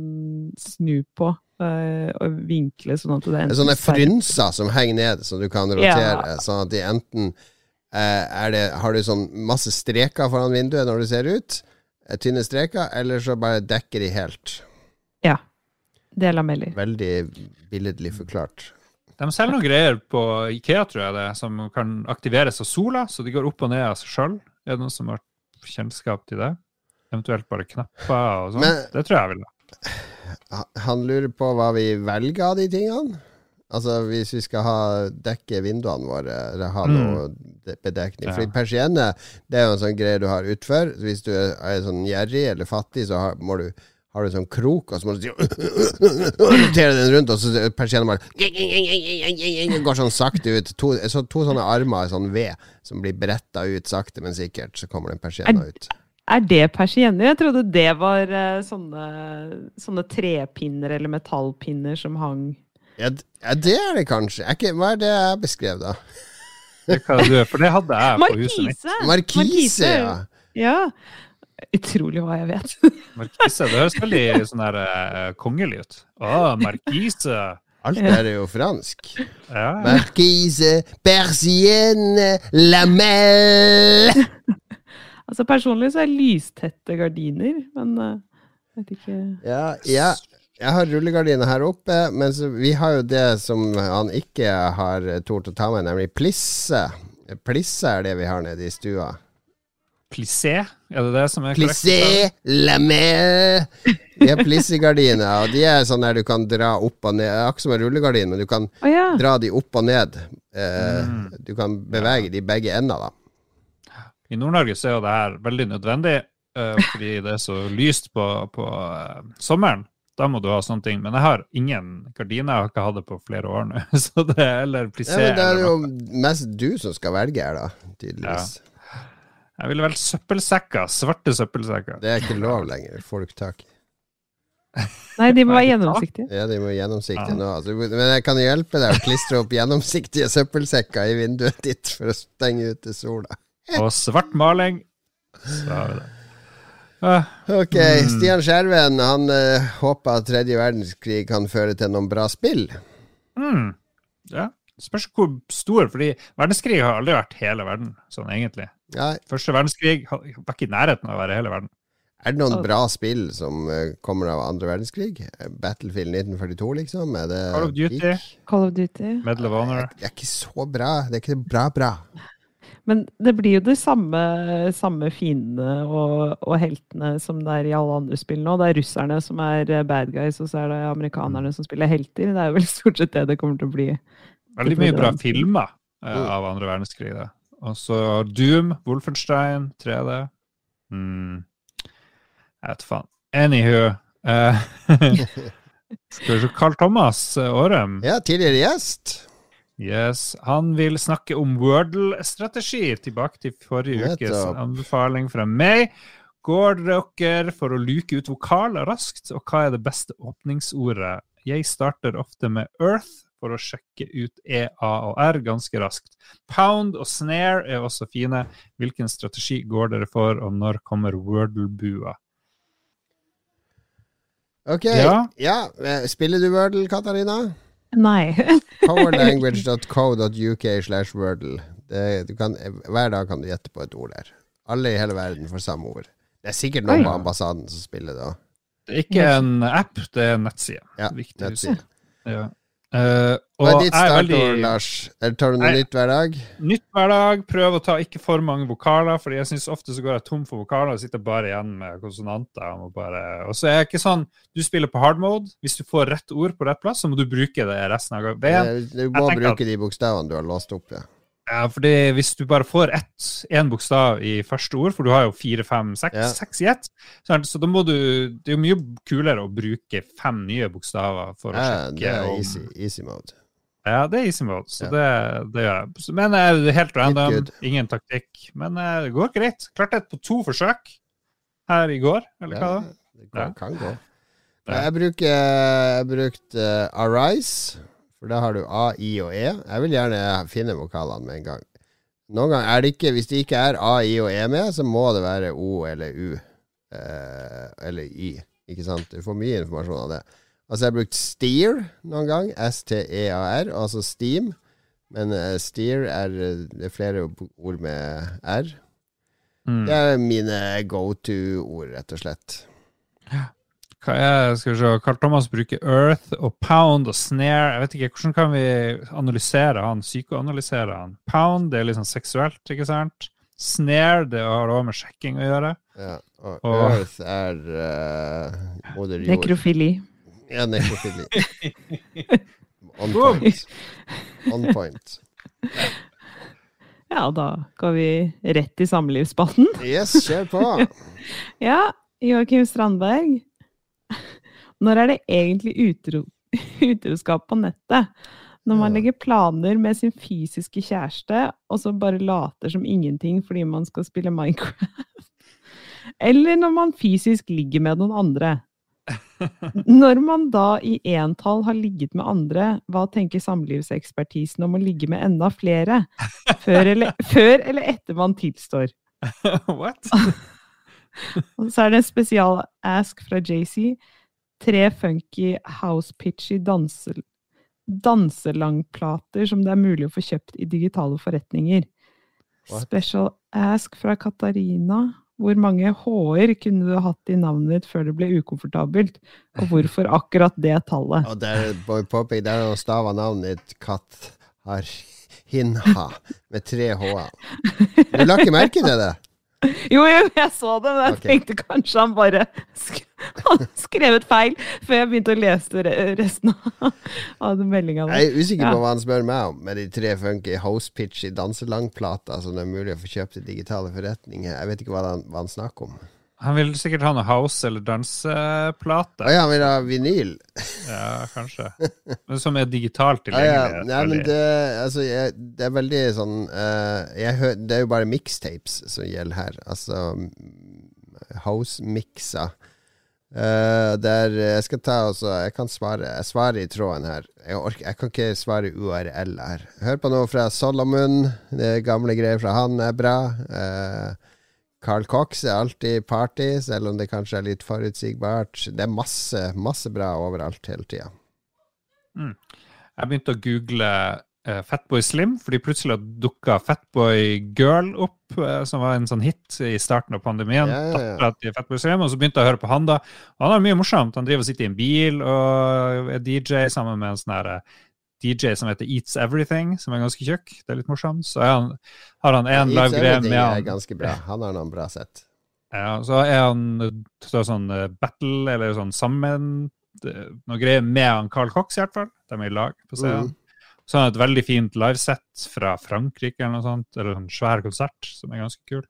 snu på øh, og vinkle sånn at det er sånne frynser som henger ned, som du kan rotere. Sånn at de enten eh, er det, Har du sånn masse streker foran vinduet når du ser ut, eh, tynne streker, eller så bare dekker de helt. Ja. Det er lameller. Veldig billedlig forklart. De selger noen greier på Ikea, tror jeg det, som kan aktiveres av sola, så de går opp og ned av seg sjøl. Er det noen som har kjennskap til det? Eventuelt bare knapper og sånn. Det tror jeg vil. Ha- Han lurer på hva vi velger av de tingene. Altså hvis vi skal ha dekke vinduene våre, eller ha Mm. noe de- bedekning. Ja. Fordi persienne det er jo en sånn greie du har utfor. Hvis du er sånn gjerrig eller fattig, så har, må du har du sånn krok, og så må du rotere den rundt, og så persiennen bare går sånn sakte ut. To, så to sånne armer i sånn ved som blir bretta ut sakte, men sikkert. Så kommer den persienna ut. Er det persienner? Jeg trodde det var eh, sånne, sånne trepinner eller metallpinner som hang Ja, ja, det er det kanskje. Er ikke, hva er det jeg beskrev, da? Hva du, for det hadde jeg på huset mitt. Markise! Markise, ja. Ja. Utrolig hva jeg vet. Markise, Det høres veldig sånn der uh, kongelig ut. Å, markise. Alt der er jo fransk. Ja. Markise, persienne, lamelle Altså Personlig så er lystette gardiner, men uh, vet ikke Ja, ja. Jeg har rullegardiner her oppe, men vi har jo det som han ikke har tort å ta med, nemlig plisse. Plisse er det vi har nede i stua. Plissé, er det det som er korrekt? Plissé, lamelle De er plissegardiner, og de er sånn der du kan dra opp og ned. Akkurat som en rullegardin, men du kan oh, ja. dra de opp og ned. Eh, Mm. Du kan bevege de begge ender, da. I Nord-Norge så er jo det her veldig nødvendig, eh, fordi det er så lyst på, på eh, sommeren. Da må du ha sånne ting. Men jeg har ingen gardiner. Jeg har ikke hatt det på flere år nå. Så det er eller Ja, plissé men det er jo mest du som skal velge her, da. Tydeligvis. Jeg ville valgt søppelsekker. Svarte søppelsekker. Det er ikke lov lenger. Får du ikke tak i. Nei, de må være gjennomsiktige. Ja, de må være gjennomsiktige Ja. nå. Altså, men jeg kan hjelpe deg å klistre opp gjennomsiktige søppelsekker i vinduet ditt for å stenge ute sola. Og svart maling. Så har det. Ah, Ok, Mm. Stian Skjerven han uh, håper at tredje verdenskrig kan føre til noen bra spill. mm, ja. Spørs hvor stor, fordi verdenskrig har aldri vært hele verden, sånn egentlig. Ja, Første verdenskrig var ikke i nærheten av å være hele verden. er det noen bra spill som eh, kommer av andre verdenskrig? Battlefield 1942, liksom? Er det Call of Duty. peak? Call of Duty. Medal of Honor. Det er ikke så bra. Det er ikke bra, bra. Men det blir jo de samme, samme fiendene og, og heltene som det er i alle andre spill nå. Det er russerne som er eh, bad guys, og så er det amerikanerne som spiller helter. Det er vel stort sett det det kommer til å bli. Veldig mye bra filmer eh, Mm. av andre verdenskrig. Da. Og så Doom, Wolfenstein, 3D. Mm. Jeg vet faen. Anywho Uh, Skal vi Carl Thomas eh, Årem. Ja, tidligere gjest. Yes, Han vil snakke om Wordle-strategi. Tilbake til forrige ukes anbefaling fra meg. Går dere for å luke ut vokal raskt, og hva er det beste åpningsordet? Jeg starter ofte med Earth for å sjekke ut E, A og R ganske raskt. Pound og snare er også fine. Hvilken strategi går dere for, og når kommer Wordle-bua? Ok. Ja. Ja, eh, Spiller du Wordle, Katarina? Nei. Powerlanguage.co.uk slash Wordle. Kan, hver dag kan du gjette på et ord der. Alle i hele verden får samme ord. Det er sikkert noen Oi. på ambassaden som spiller det òg. Det er ikke en app, det er en nettside. Ja, Viktig nettside. Ja. Eh, Hva er ditt startord, Lars? Eller tar du noe jeg, nytt hver dag? Nytt hver dag. Prøv å ta ikke for mange vokaler, Fordi jeg synes ofte så går jeg tom for vokaler og sitter bare igjen med konsonanter. Og, bare, og så er det ikke sånn Du spiller på hard mode. Hvis du får rett ord på rett plass, så må du bruke det resten av. Eh, Du må bruke bruke de bokstavene du har låst opp. Ja. Ja, fordi hvis du bare får ett, én bokstav i første ord, for du har jo fire, fem, seks, Ja. seks i ett, så da må du Det er jo mye kulere å bruke fem nye bokstaver for å Ja, sjekke det er om easy, easy mode. Ja, det er easy mode, så Ja. det, det gjør jeg. Men eh, det er helt random, ingen taktikk. Men eh, det går greit. Klarte et på to forsøk her i går, eller hva Ja, da? det kan, kan gå. Jeg bruker Jeg brukte brukt eh, Arise, for da har du A, I og E. Jeg vil gjerne finne vokalene med en gang. Noen ganger er det ikke Hvis det ikke er A, I og E med, så må det være O eller U. eh, eller Y. Ikke sant? Du får mye informasjon av det. Altså, jeg har brukt Steer noen gang. S-T-E-A-R, altså Steam. Men uh, Steer er eh, det er flere ord med R. Mm. Det er mine go to-ord, rett og slett. Hva er, skal vi se, Carl Thomas bruker Earth og Pound og Snare. Jeg vet ikke, Hvordan kan vi analysere han? Psykoanalysere han? Pound det er litt sånn seksuelt, ikke sant? Snare det har også med sjekking å gjøre. Ja, og Og- Earth er uh, moder jord. Nekrofili. Ja, nekrofili. On point. On point. Ja, da går vi rett i samlivsspalten. Yes, kjør på. Ja, Joakim Strandberg. Når er det egentlig utro, utroskap på nettet? Når man legger planer med sin fysiske kjæreste, og så bare later som ingenting fordi man skal spille Minecraft. Eller når man fysisk ligger med noen andre. Når man da i entall har ligget med andre, hva tenker samlivsekspertisen om å ligge med enda flere? Før eller, før eller etter man tilstår? What? Og så er det en spesial ask fra JC. Tre funky house-pitchy danse, danselangplater som det er mulig å få kjøpt i digitale forretninger. What? Special ask fra Katarina. Hvor mange H-er kunne du hatt i navnet ditt før det ble ukomfortabelt? Og hvorfor akkurat det tallet? Og der, Poppy, der er stava navnet ditt Katt har hinha med tre h-er. Du la ikke merke til det? Jo, jo, jeg så det, men jeg okay. tenkte kanskje han bare hadde skrevet feil før jeg begynte å lese resten av, den meldinga. Jeg er usikker Ja. på hva han spør meg om, med de tre funky house pitch i danselangplater som det er mulig å få kjøpt i digitale forretninger. Jeg vet ikke hva han, hva han snakker om. Han vil sikkert ha noe house- eller Å danseplate. ja, han vil ha vinyl? Ja, kanskje. Men som er digitalt Ja, ja. ja men det, altså, jeg, det er veldig sånn uh, jeg Det er jo bare mixtapes som gjelder her. Altså house-mikser. Eh, der jeg skal ta også Jeg kan svare Jeg svarer i tråden her. Jeg, orker, jeg kan ikke svare URL her. Hør på noe fra Solomon. Det gamle greier fra han er bra. Uh, Carl Cox er alltid party, selv om det kanskje er litt forutsigbart. Det er masse, masse bra overalt hele tida. Jeg begynte å google Fatboy Slim, fordi plutselig dukka Fatboy Girl opp, eh, som var en sånn hit i starten av pandemien. Ja, ja, ja. Til Fatboy Slim, og så begynte jeg å høre på han da. Og han har mye morsomt. Han driver og sitter i en bil og er DJ sammen med en sånn her eh, DJ som heter Eats Everything, som er ganske tjukk. Det er litt morsomt. Så er han, har han Eats live-greie Everything med er ganske bra. Han har noen bra sett. Ja, så er han så sånn eh, battle, eller sånn sammen Noe greier med han Carl Cox, i hvert fall. De er i lag på scenen. Mhm. Så har han et veldig fint livesett fra Frankrike, eller noe sånt. Eller en svær konsert, som er ganske kul.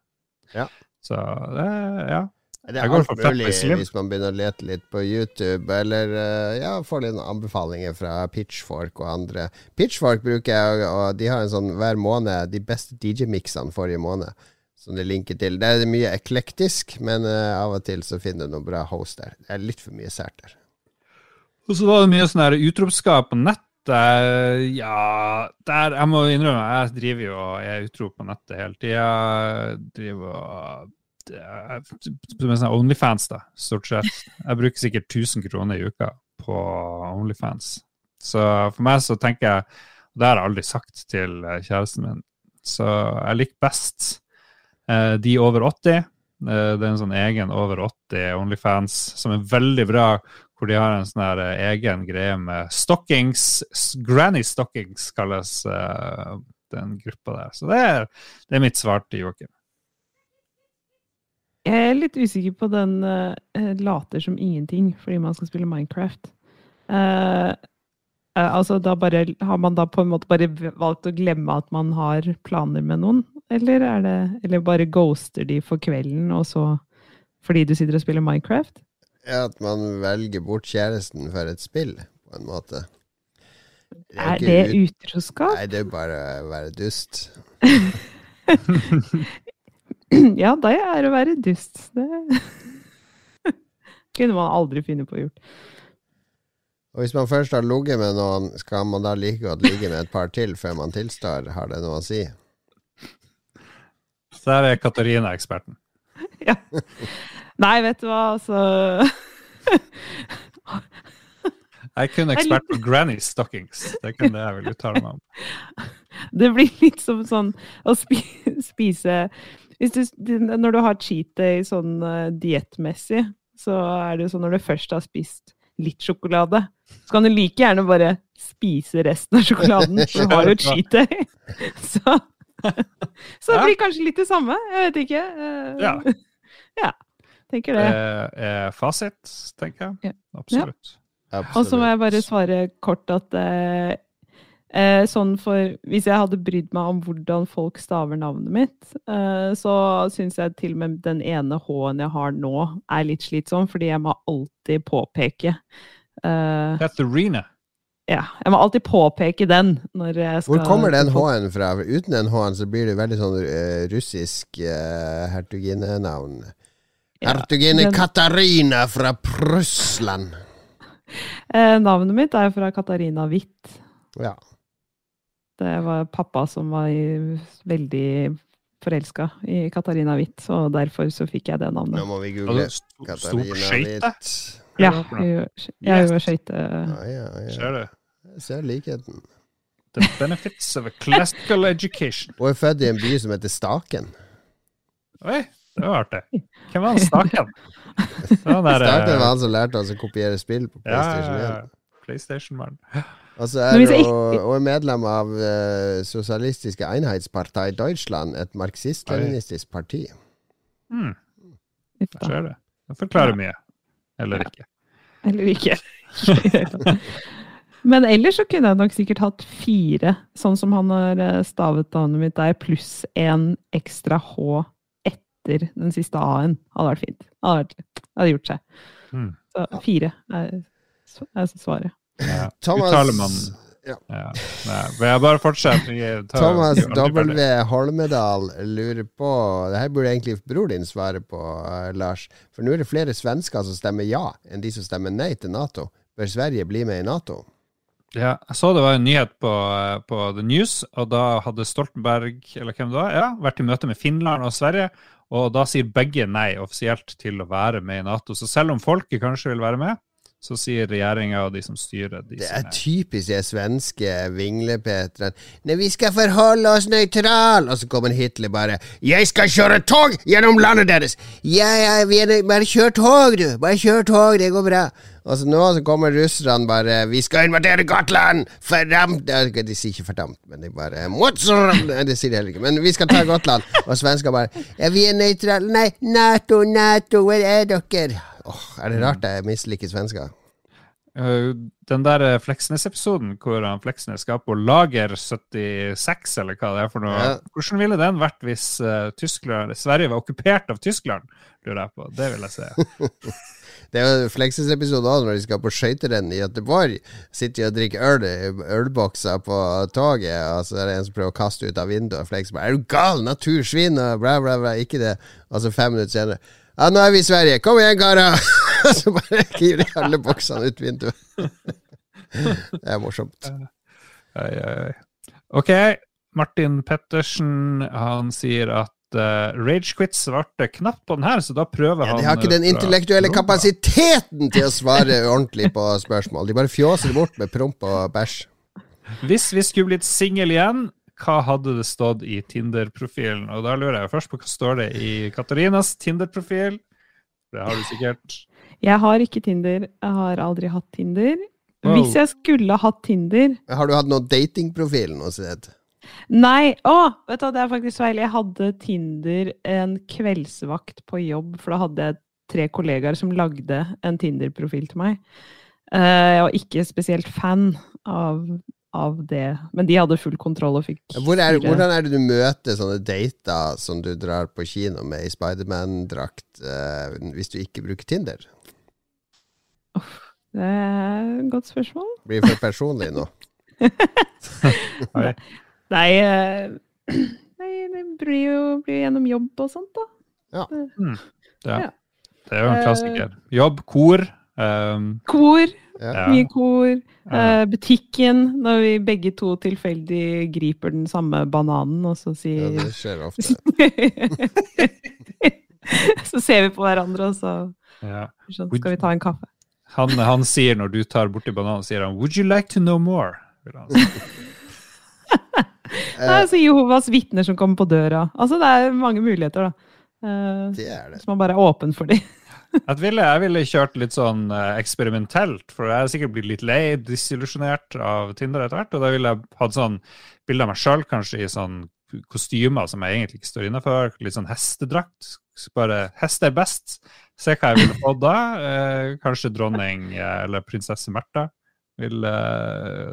Ja. Så det, ja. Det er alt mulig hvis man begynner å lete litt på YouTube, eller eh, ja, får litt anbefalinger fra Pitchfork og andre. Pitchfork bruker jeg, og de har en sånn hver måned de beste DJ-miksene forrige måned, som de linker til. Det er mye eklektisk, men uh, av og til så finner du noen bra host der. Det er litt for mye sært der. Og så var det mye sånn utropskap på nettet. Ja, der Jeg må innrømme, jeg driver jo og er utro på nettet hele tida. Driver og det er- sånn Onlyfans, da, stort sett. Jeg bruker sikkert 1000 kroner i uka på Onlyfans. Så for meg så tenker jeg Og det har jeg aldri sagt til kjæresten min. Så jeg liker best eh, de over 80. Eh, det er en sånn egen over 80 Onlyfans som er veldig bra, hvor de har en sånn her eh, egen greie med stockings. Granny stockings kalles eh, den gruppa der. Så det er, det er mitt svar til Joakim. Jeg er litt usikker på den uh, later som ingenting fordi man skal spille Minecraft. Uh, altså da bare, Har man da på en måte bare valgt å glemme at man har planer med noen? Eller, er det, eller bare ghoster de for kvelden, og så fordi du sitter og spiller Minecraft? At man velger bort kjæresten for et spill, på en måte. Det Er er det ut- utroskap? Nei, det er bare å være dust. ja, det er å være dust. Det kunne man aldri finne på å gjort. Og hvis man først har ligget med noen, skal man da like godt ligge med et par til før man tilstår? Har det noe å si? Så der er Katarina eksperten. Ja. Nei, vet du hva, altså Jeg er kun er ekspert på granny stockings. Det er kun det jeg vil uttale meg om. Det blir litt som sånn å spi spise du, Når du har cheat day sånn uh, diettmessig, så er det jo sånn når du først har spist litt sjokolade, så kan du like gjerne bare spise resten av sjokoladen, for du har jo cheat day. Så, så det blir kanskje litt det samme. Jeg vet ikke. Uh, Ja. ja. Tenker det. Er fasit, tenker jeg. Ja. Absolutt. Og så må jeg bare svare kort at eh, Eh, sånn for Hvis jeg hadde brydd meg om hvordan folk staver navnet mitt, eh, så syns jeg til og med den ene H-en jeg har nå, er litt slitsom, fordi jeg må alltid påpeke eh, Katharina. Ja, jeg må alltid påpeke den når jeg skal Hvor kommer den H-en fra? Uten den H-en så blir det veldig sånn eh, russisk uh, hertuginnenavn. Ja, Hertuginne den- Katarina fra Prøssland. Eh, navnet mitt er fra Katarina Hvitt. Ja. Det var pappa som var i, veldig forelska i Katarina Hvitt, og derfor så fikk jeg det navnet. Nå må vi google Katarina. Hvitt. Ja, jeg er jo skøyte... Ja, ja, ja. Ser du? Jeg ser likheten. The benefits of a classical education. Hun er født i en by som heter Staken. Oi, det var artig. Hvem var han? Det var han Staken eh, var han som lærte oss å kopiere spill på PlayStation 1. ja, ja. PlayStation-mann. Og så er jeg hun hun er medlem av uh, Sosialistiske Einheitspartei Deutschland, et marxist-leninistisk parti. Hmm, Der ser du. Det forklarer mye. Eller ikke. Eller ikke. Men ellers så kunne jeg nok sikkert hatt fire, sånn som han har eh, stavet navnet mitt der, pluss en ekstra H etter den siste A-en. Hadde vært fint. Hadde, vært, hadde gjort seg. Mm. Så fire er, er svaret. Ja. Thomas- Uttaler man Ja. Ja. Nei, jeg bare fortsetter. Thomas W. Holmedal lurer på Det her burde egentlig bror din svare på, eh, Lars. For nå er det flere svensker som stemmer ja, enn de som stemmer nei til Nato. Bør Sverige bli med i Nato? Ja, jeg så det var en nyhet på, eh, på The News, og da hadde Stoltenberg eller hvem det var, ja, vært i møte med Finland og Sverige, og da sier begge nei offisielt til å være med i Nato. Så selv om folket kanskje vil være med, så sier regjeringa og de som styrer de Det er typisk de svenske vinglepetrene. Nei, vi skal forholde oss nøytral! Og så kommer Hitler bare 'Jeg skal kjøre tog gjennom landet deres!' Ja, ja, vi er, bare kjør tog, du! Bare kjør tog, det går bra. Og så nå så kommer russerne bare 'Vi skal invadere Gotland! Fordamt!' Ja, De sier ikke 'fordamt', men de bare! Nei, det sier de heller ikke. Men vi skal ta Gotland. Og svensker bare 'Ja, vi er nøytrale.' Nei, Nato, Nato, hvor er dere? Åh, er det rart jeg misliker svensker? Uh, Den der eh, Fleksnes-episoden hvor han Fleksnes skal på lager 76, eller hva det er for noe, Ja. hvordan ville den vært hvis eh, Tyskland, Sverige var okkupert av Tyskland? Lurer jeg på. Det vil jeg se. Det er jo Fleksnes-episode også, når de skal på skøyterenn i Göteborg. Sitter og drikker øl ølbokser på toget, og så er det en som prøver å kaste ut av vinduet, og Flex bare 'Er du gal? Natursvin?' og bla, bla, bla. Ikke det. Altså fem minutter senere 'Ja, nå er vi i Sverige. Kom igjen, karer!' Så bare hiver de alle boksene ut vinduet. Det er morsomt. Oi, oi. Ok, Martin Pettersen han sier at uh, Ragequit svarte knapt på den her, så da prøver Ja, han de har ikke den eh, intellektuelle prompa. kapasiteten til å svare ordentlig på spørsmål. De bare fjåser det bort med promp og bæsj. Hvis vi skulle blitt single igjen, hva hadde det stått i Tinder-profilen? Og da lurer jeg først på hva står det i Katarinas Tinder-profil? Det har du sikkert. Jeg har ikke Tinder. Jeg har aldri hatt Tinder. Wow. Hvis jeg skulle hatt Tinder Har du hatt noen datingprofil noe sted? Nei! Å, vet du det er faktisk feil. Jeg hadde Tinder en kveldsvakt på jobb, for da hadde jeg tre kollegaer som lagde en Tinder-profil til meg. Eh, Jeg var ikke spesielt fan av, av det, men de hadde full kontroll og fikk Hvor er, hvordan er det du møter sånne dater som du drar på kino med i Spiderman-drakt, eh, hvis du ikke bruker Tinder? Det er et godt spørsmål. Blir for personlig nå. Nei, eh, nei det blir jo blir gjennom jobb og sånt, da. Ja. Ja. Det er jo en klassiker. Jobb, kor. Um, Kor. Ja. ja. Mye kor. Ja. Eh, butikken, når vi begge to tilfeldig griper den samme bananen, og så Ja, sier det skjer ofte. Så ser vi på hverandre, og så Ja. sånn, skal vi ta en kaffe. Han, han sier når du tar borti bananen, sier han 'Would you like to know more?' vil han si. Nei, så Jehovas vitner som kommer på døra. Altså, det er mange muligheter, da. Eh, Det er det. Hvis man bare er åpen for dem. Jeg ville, jeg ville kjørt litt sånn eh, eksperimentelt, for jeg er sikkert blitt litt lei, disillusjonert av Tinder etter hvert, og da ville jeg hatt sånn bilde av meg sjøl, kanskje i sånn kostymer som jeg egentlig ikke står innafor, litt sånn hestedrakt. Bare hest er best. Se hva jeg ville fått da. Eh, kanskje dronning eh, eller prinsesse Märtha ville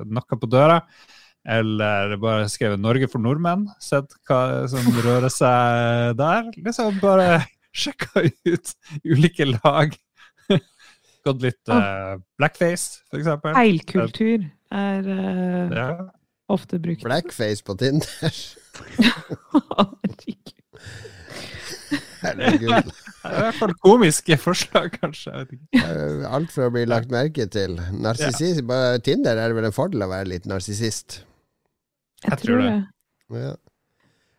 eh, på døra. Eller bare skrevet 'Norge for nordmenn', sett hva som rører seg der. Liksom bare sjekka ut ulike lag. Gått litt uh, blackface, eksempel. Feilkultur er uh, Ja. ofte brukt. Blackface på Tinder. Herregud. Herregud. Det er I hvert fall komiske forslag, kanskje. Alt for å bli lagt merke til. Narsissist ja. Tinder er det vel en fordel å være litt narsissist. Jeg tror det. Ja.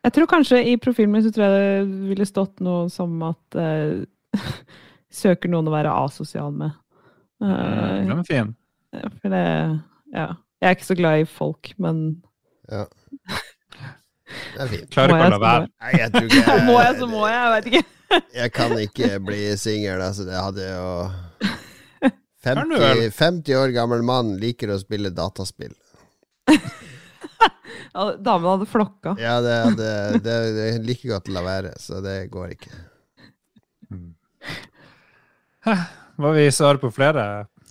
Jeg tror kanskje i profilen min så tror jeg det ville stått noe som at uh, Søker noen å være asosial med. Uh, Den er fin. for det Ja. Jeg er ikke så glad i folk, men ja. Det er fint. Klarer ikke å jeg la være. Nei, jeg tror ikke må jeg, så må jeg. Jeg vet ikke. Jeg kan ikke bli singel, altså. Det hadde jo Kan du vel? 50, 50 år gammel mann liker å spille dataspill. Ja, Damen hadde flokka. Ja, det, det, det, det er like godt å la være, så det går ikke. Må vi svare på flere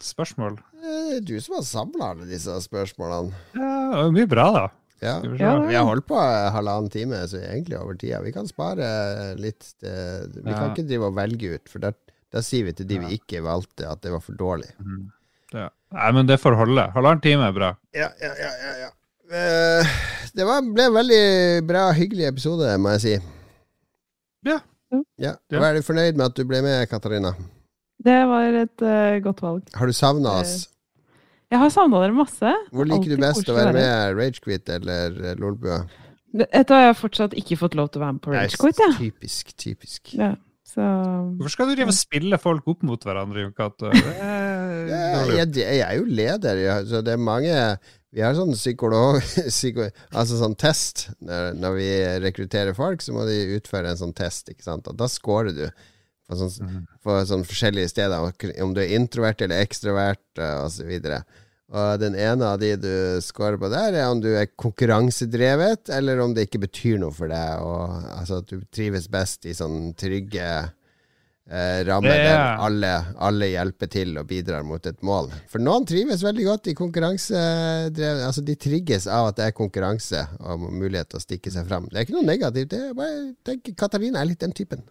spørsmål? Eh, Det er du som har samla alle disse spørsmålene. Ja, det var mye bra, da. Ja. Vi. Ja. Vi har holdt på halvannen time, så egentlig over tida. Vi kan spare litt. eh, Vi kan Ja. ikke drive og velge ut, for da, da sier vi til de vi ikke valgte, at det var for dårlig. Ja. Nei, men det får holde. Halvannen time er bra. Ja, ja, ja, ja, ja. Eh, Det var, ble en veldig bra, hyggelig episode, må jeg si. Ja. Ja. Ja. Var du fornøyd med at du ble med, Katarina? Det var et uh, godt valg. Har du savna oss? Jeg har savna dere masse. Hvor liker du best å være med, Ragequit eller eh, Lolbua? Etter hva jeg har fortsatt ikke fått lov til å være med på Ragequit, Ja. Typisk, typisk. Ja. Så Hvorfor skal du drive og spille folk opp mot hverandre, Jon Cato? Det er Ja, jeg, jeg er jo leder, så det er mange Vi har sånn psykolog... Psyko, altså sånn test. Når, når vi rekrutterer folk, så må de utføre en sånn test, ikke sant. Og da scorer du på, sånn, Mhm. på sånn forskjellige steder, om du er introvert eller ekstrovert, osv. så videre. Og den ene av de du scorer på der, er om du er konkurransedrevet, eller om det ikke betyr noe for deg, og altså at du trives best i sånn trygge eh, rammer Det er- der alle, alle hjelper til og bidrar mot et mål. For noen trives veldig godt i konkurransedrevet. Altså de trigges av at det er konkurranse og mulighet til å stikke seg fram. Det er ikke noe negativt. Det er bare, jeg tenker Katarina er litt den typen.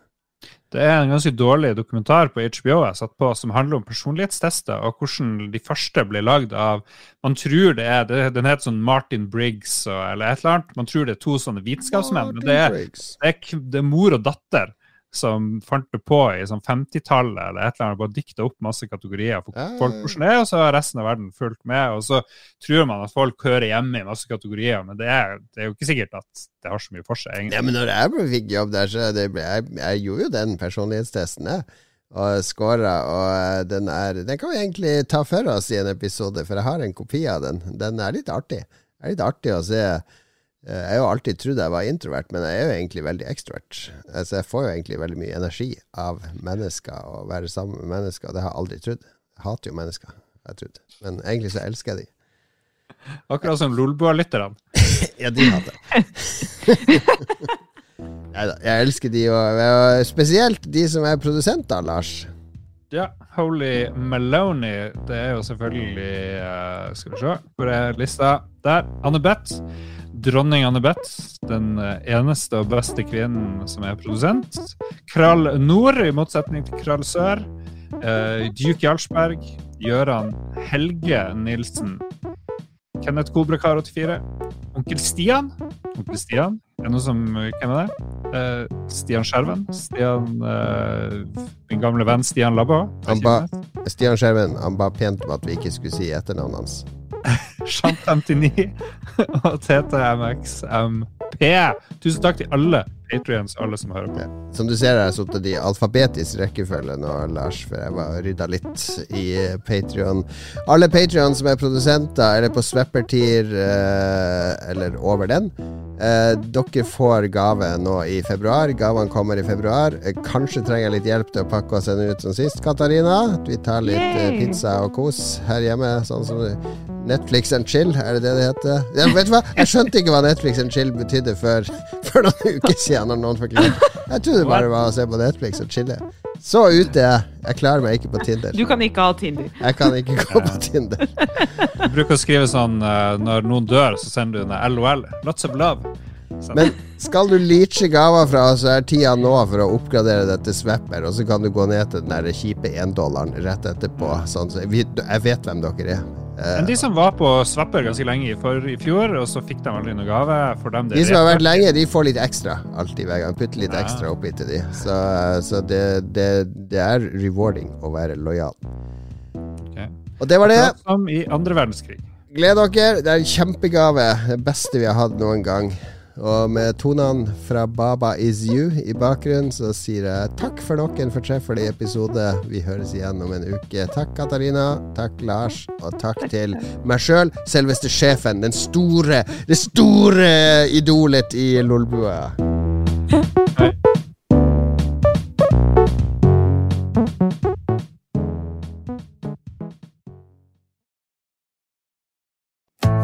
Det er en ganske dårlig dokumentar på HBO jeg satt på, som handler om personlighetstester, og hvordan de første ble lagd av Man tror det er det, Den heter sånn Martin Briggs og, eller et eller annet. Man tror det er to sånne vitenskapsmenn, men det er, det er, det er mor og datter som fant det på i sånn 50-tallet eller et eller annet, bare dikta opp masse kategorier for folk hvordan det er, og så har resten av verden fulgt med. Og så tror man at folk hører hjemme i masse kategorier, men det er, det er jo ikke sikkert at det har så mye for seg, egentlig. Ja, men når jeg fikk jobb der, så det ble, jeg, jeg gjorde jo den personlighetstesten, jeg. Og scora, og eh, den er Den kan vi egentlig ta for oss i en episode, for jeg har en kopi av den. Den er litt artig. Det er litt artig å se. Eh, Jeg har jo alltid trodd jeg var introvert, men jeg er jo egentlig veldig ekstrovert. Altså, jeg får jo egentlig veldig mye energi av mennesker og være sammen med mennesker. Det har jeg aldri trodd. Jeg hater jo mennesker, jeg trodd. Men egentlig så elsker jeg de. Akkurat som Lolbua-lytterne. Ja, de hater jeg. Neida, jeg elsker de, og og spesielt de som er produsenter, Lars. Ja, Holy meloni det er jo selvfølgelig uh, Skal vi se, hvor er lista? Der. Anne Beth. Dronning Annebeth, Den eh, eneste og beste kvinnen som er produsent. Krall Nord, i motsetning til Krall Sør. Uh, Duke Jarlsberg. Gøran Helge Nilsen. Kenneth Kobrakar 84. Onkel Stian. Onkel Stian. Er det noe som kjenner er det? Uh, Stian Skjerven. Stian uh, Min gamle venn Stian Labba. Stian Skjerven han ba pent om at vi ikke skulle si etternavnet hans. Shant59 og TTMXMP. Tusen takk til alle patrions, alle som hører på. Som du ser, har jeg sittet i alfabetisk rekkefølge nå, Lars, for jeg var rydda litt i Patrion. Alle Patrion som er produsenter, eller på Sweppertier, eh, eller over den, eh, dere får gave nå i februar. Gavene kommer i februar. Eh, kanskje trenger jeg litt hjelp til å pakke og sende ut som sist, Katarina. At vi tar litt Yay! pizza og kos her hjemme, sånn som Netflix and chill, er det det det heter? Ja, vet du hva? Jeg skjønte ikke hva Netflix and chill betydde før, for noen uker siden, når noen forklarte. Jeg trodde det bare var å se på Netflix og chille. Så ute er jeg. Jeg klarer meg ikke på Tinder. Du kan ikke ha Tinder. Jeg kan ikke gå på Tinder. Du bruker å skrive sånn eh, når noen dør, så sender du en LOL. Lots of love. Så, Men skal du leache gaver fra oss, så er tida nå for å oppgradere det til Swapper, og så kan du gå ned til den der kjipe éndollaren rett etterpå. Sånn, så jeg vet hvem dere er. Eh, men de som var på Svapper ganske lenge i, for, i fjor, og så fikk de aldri noen gave for dem det de som har vært lenge, de får litt ekstra alltid hver gang. Putter litt Ja. ekstra oppi til de. Så, så det, det, det er rewarding å være lojal. Okay. Og det var det. Som i andre verdenskrig. Gled dere. Det er en kjempegave. Det beste vi har hatt noen gang. Og med tonene fra Baba Is You i bakgrunnen, så sier jeg takk for nok en fortreffelig episode. Vi høres igjen om en uke. Takk, Katarina. Takk, Lars. Og takk til meg sjøl, selveste sjefen. Den store, det store idolet i Lolbua.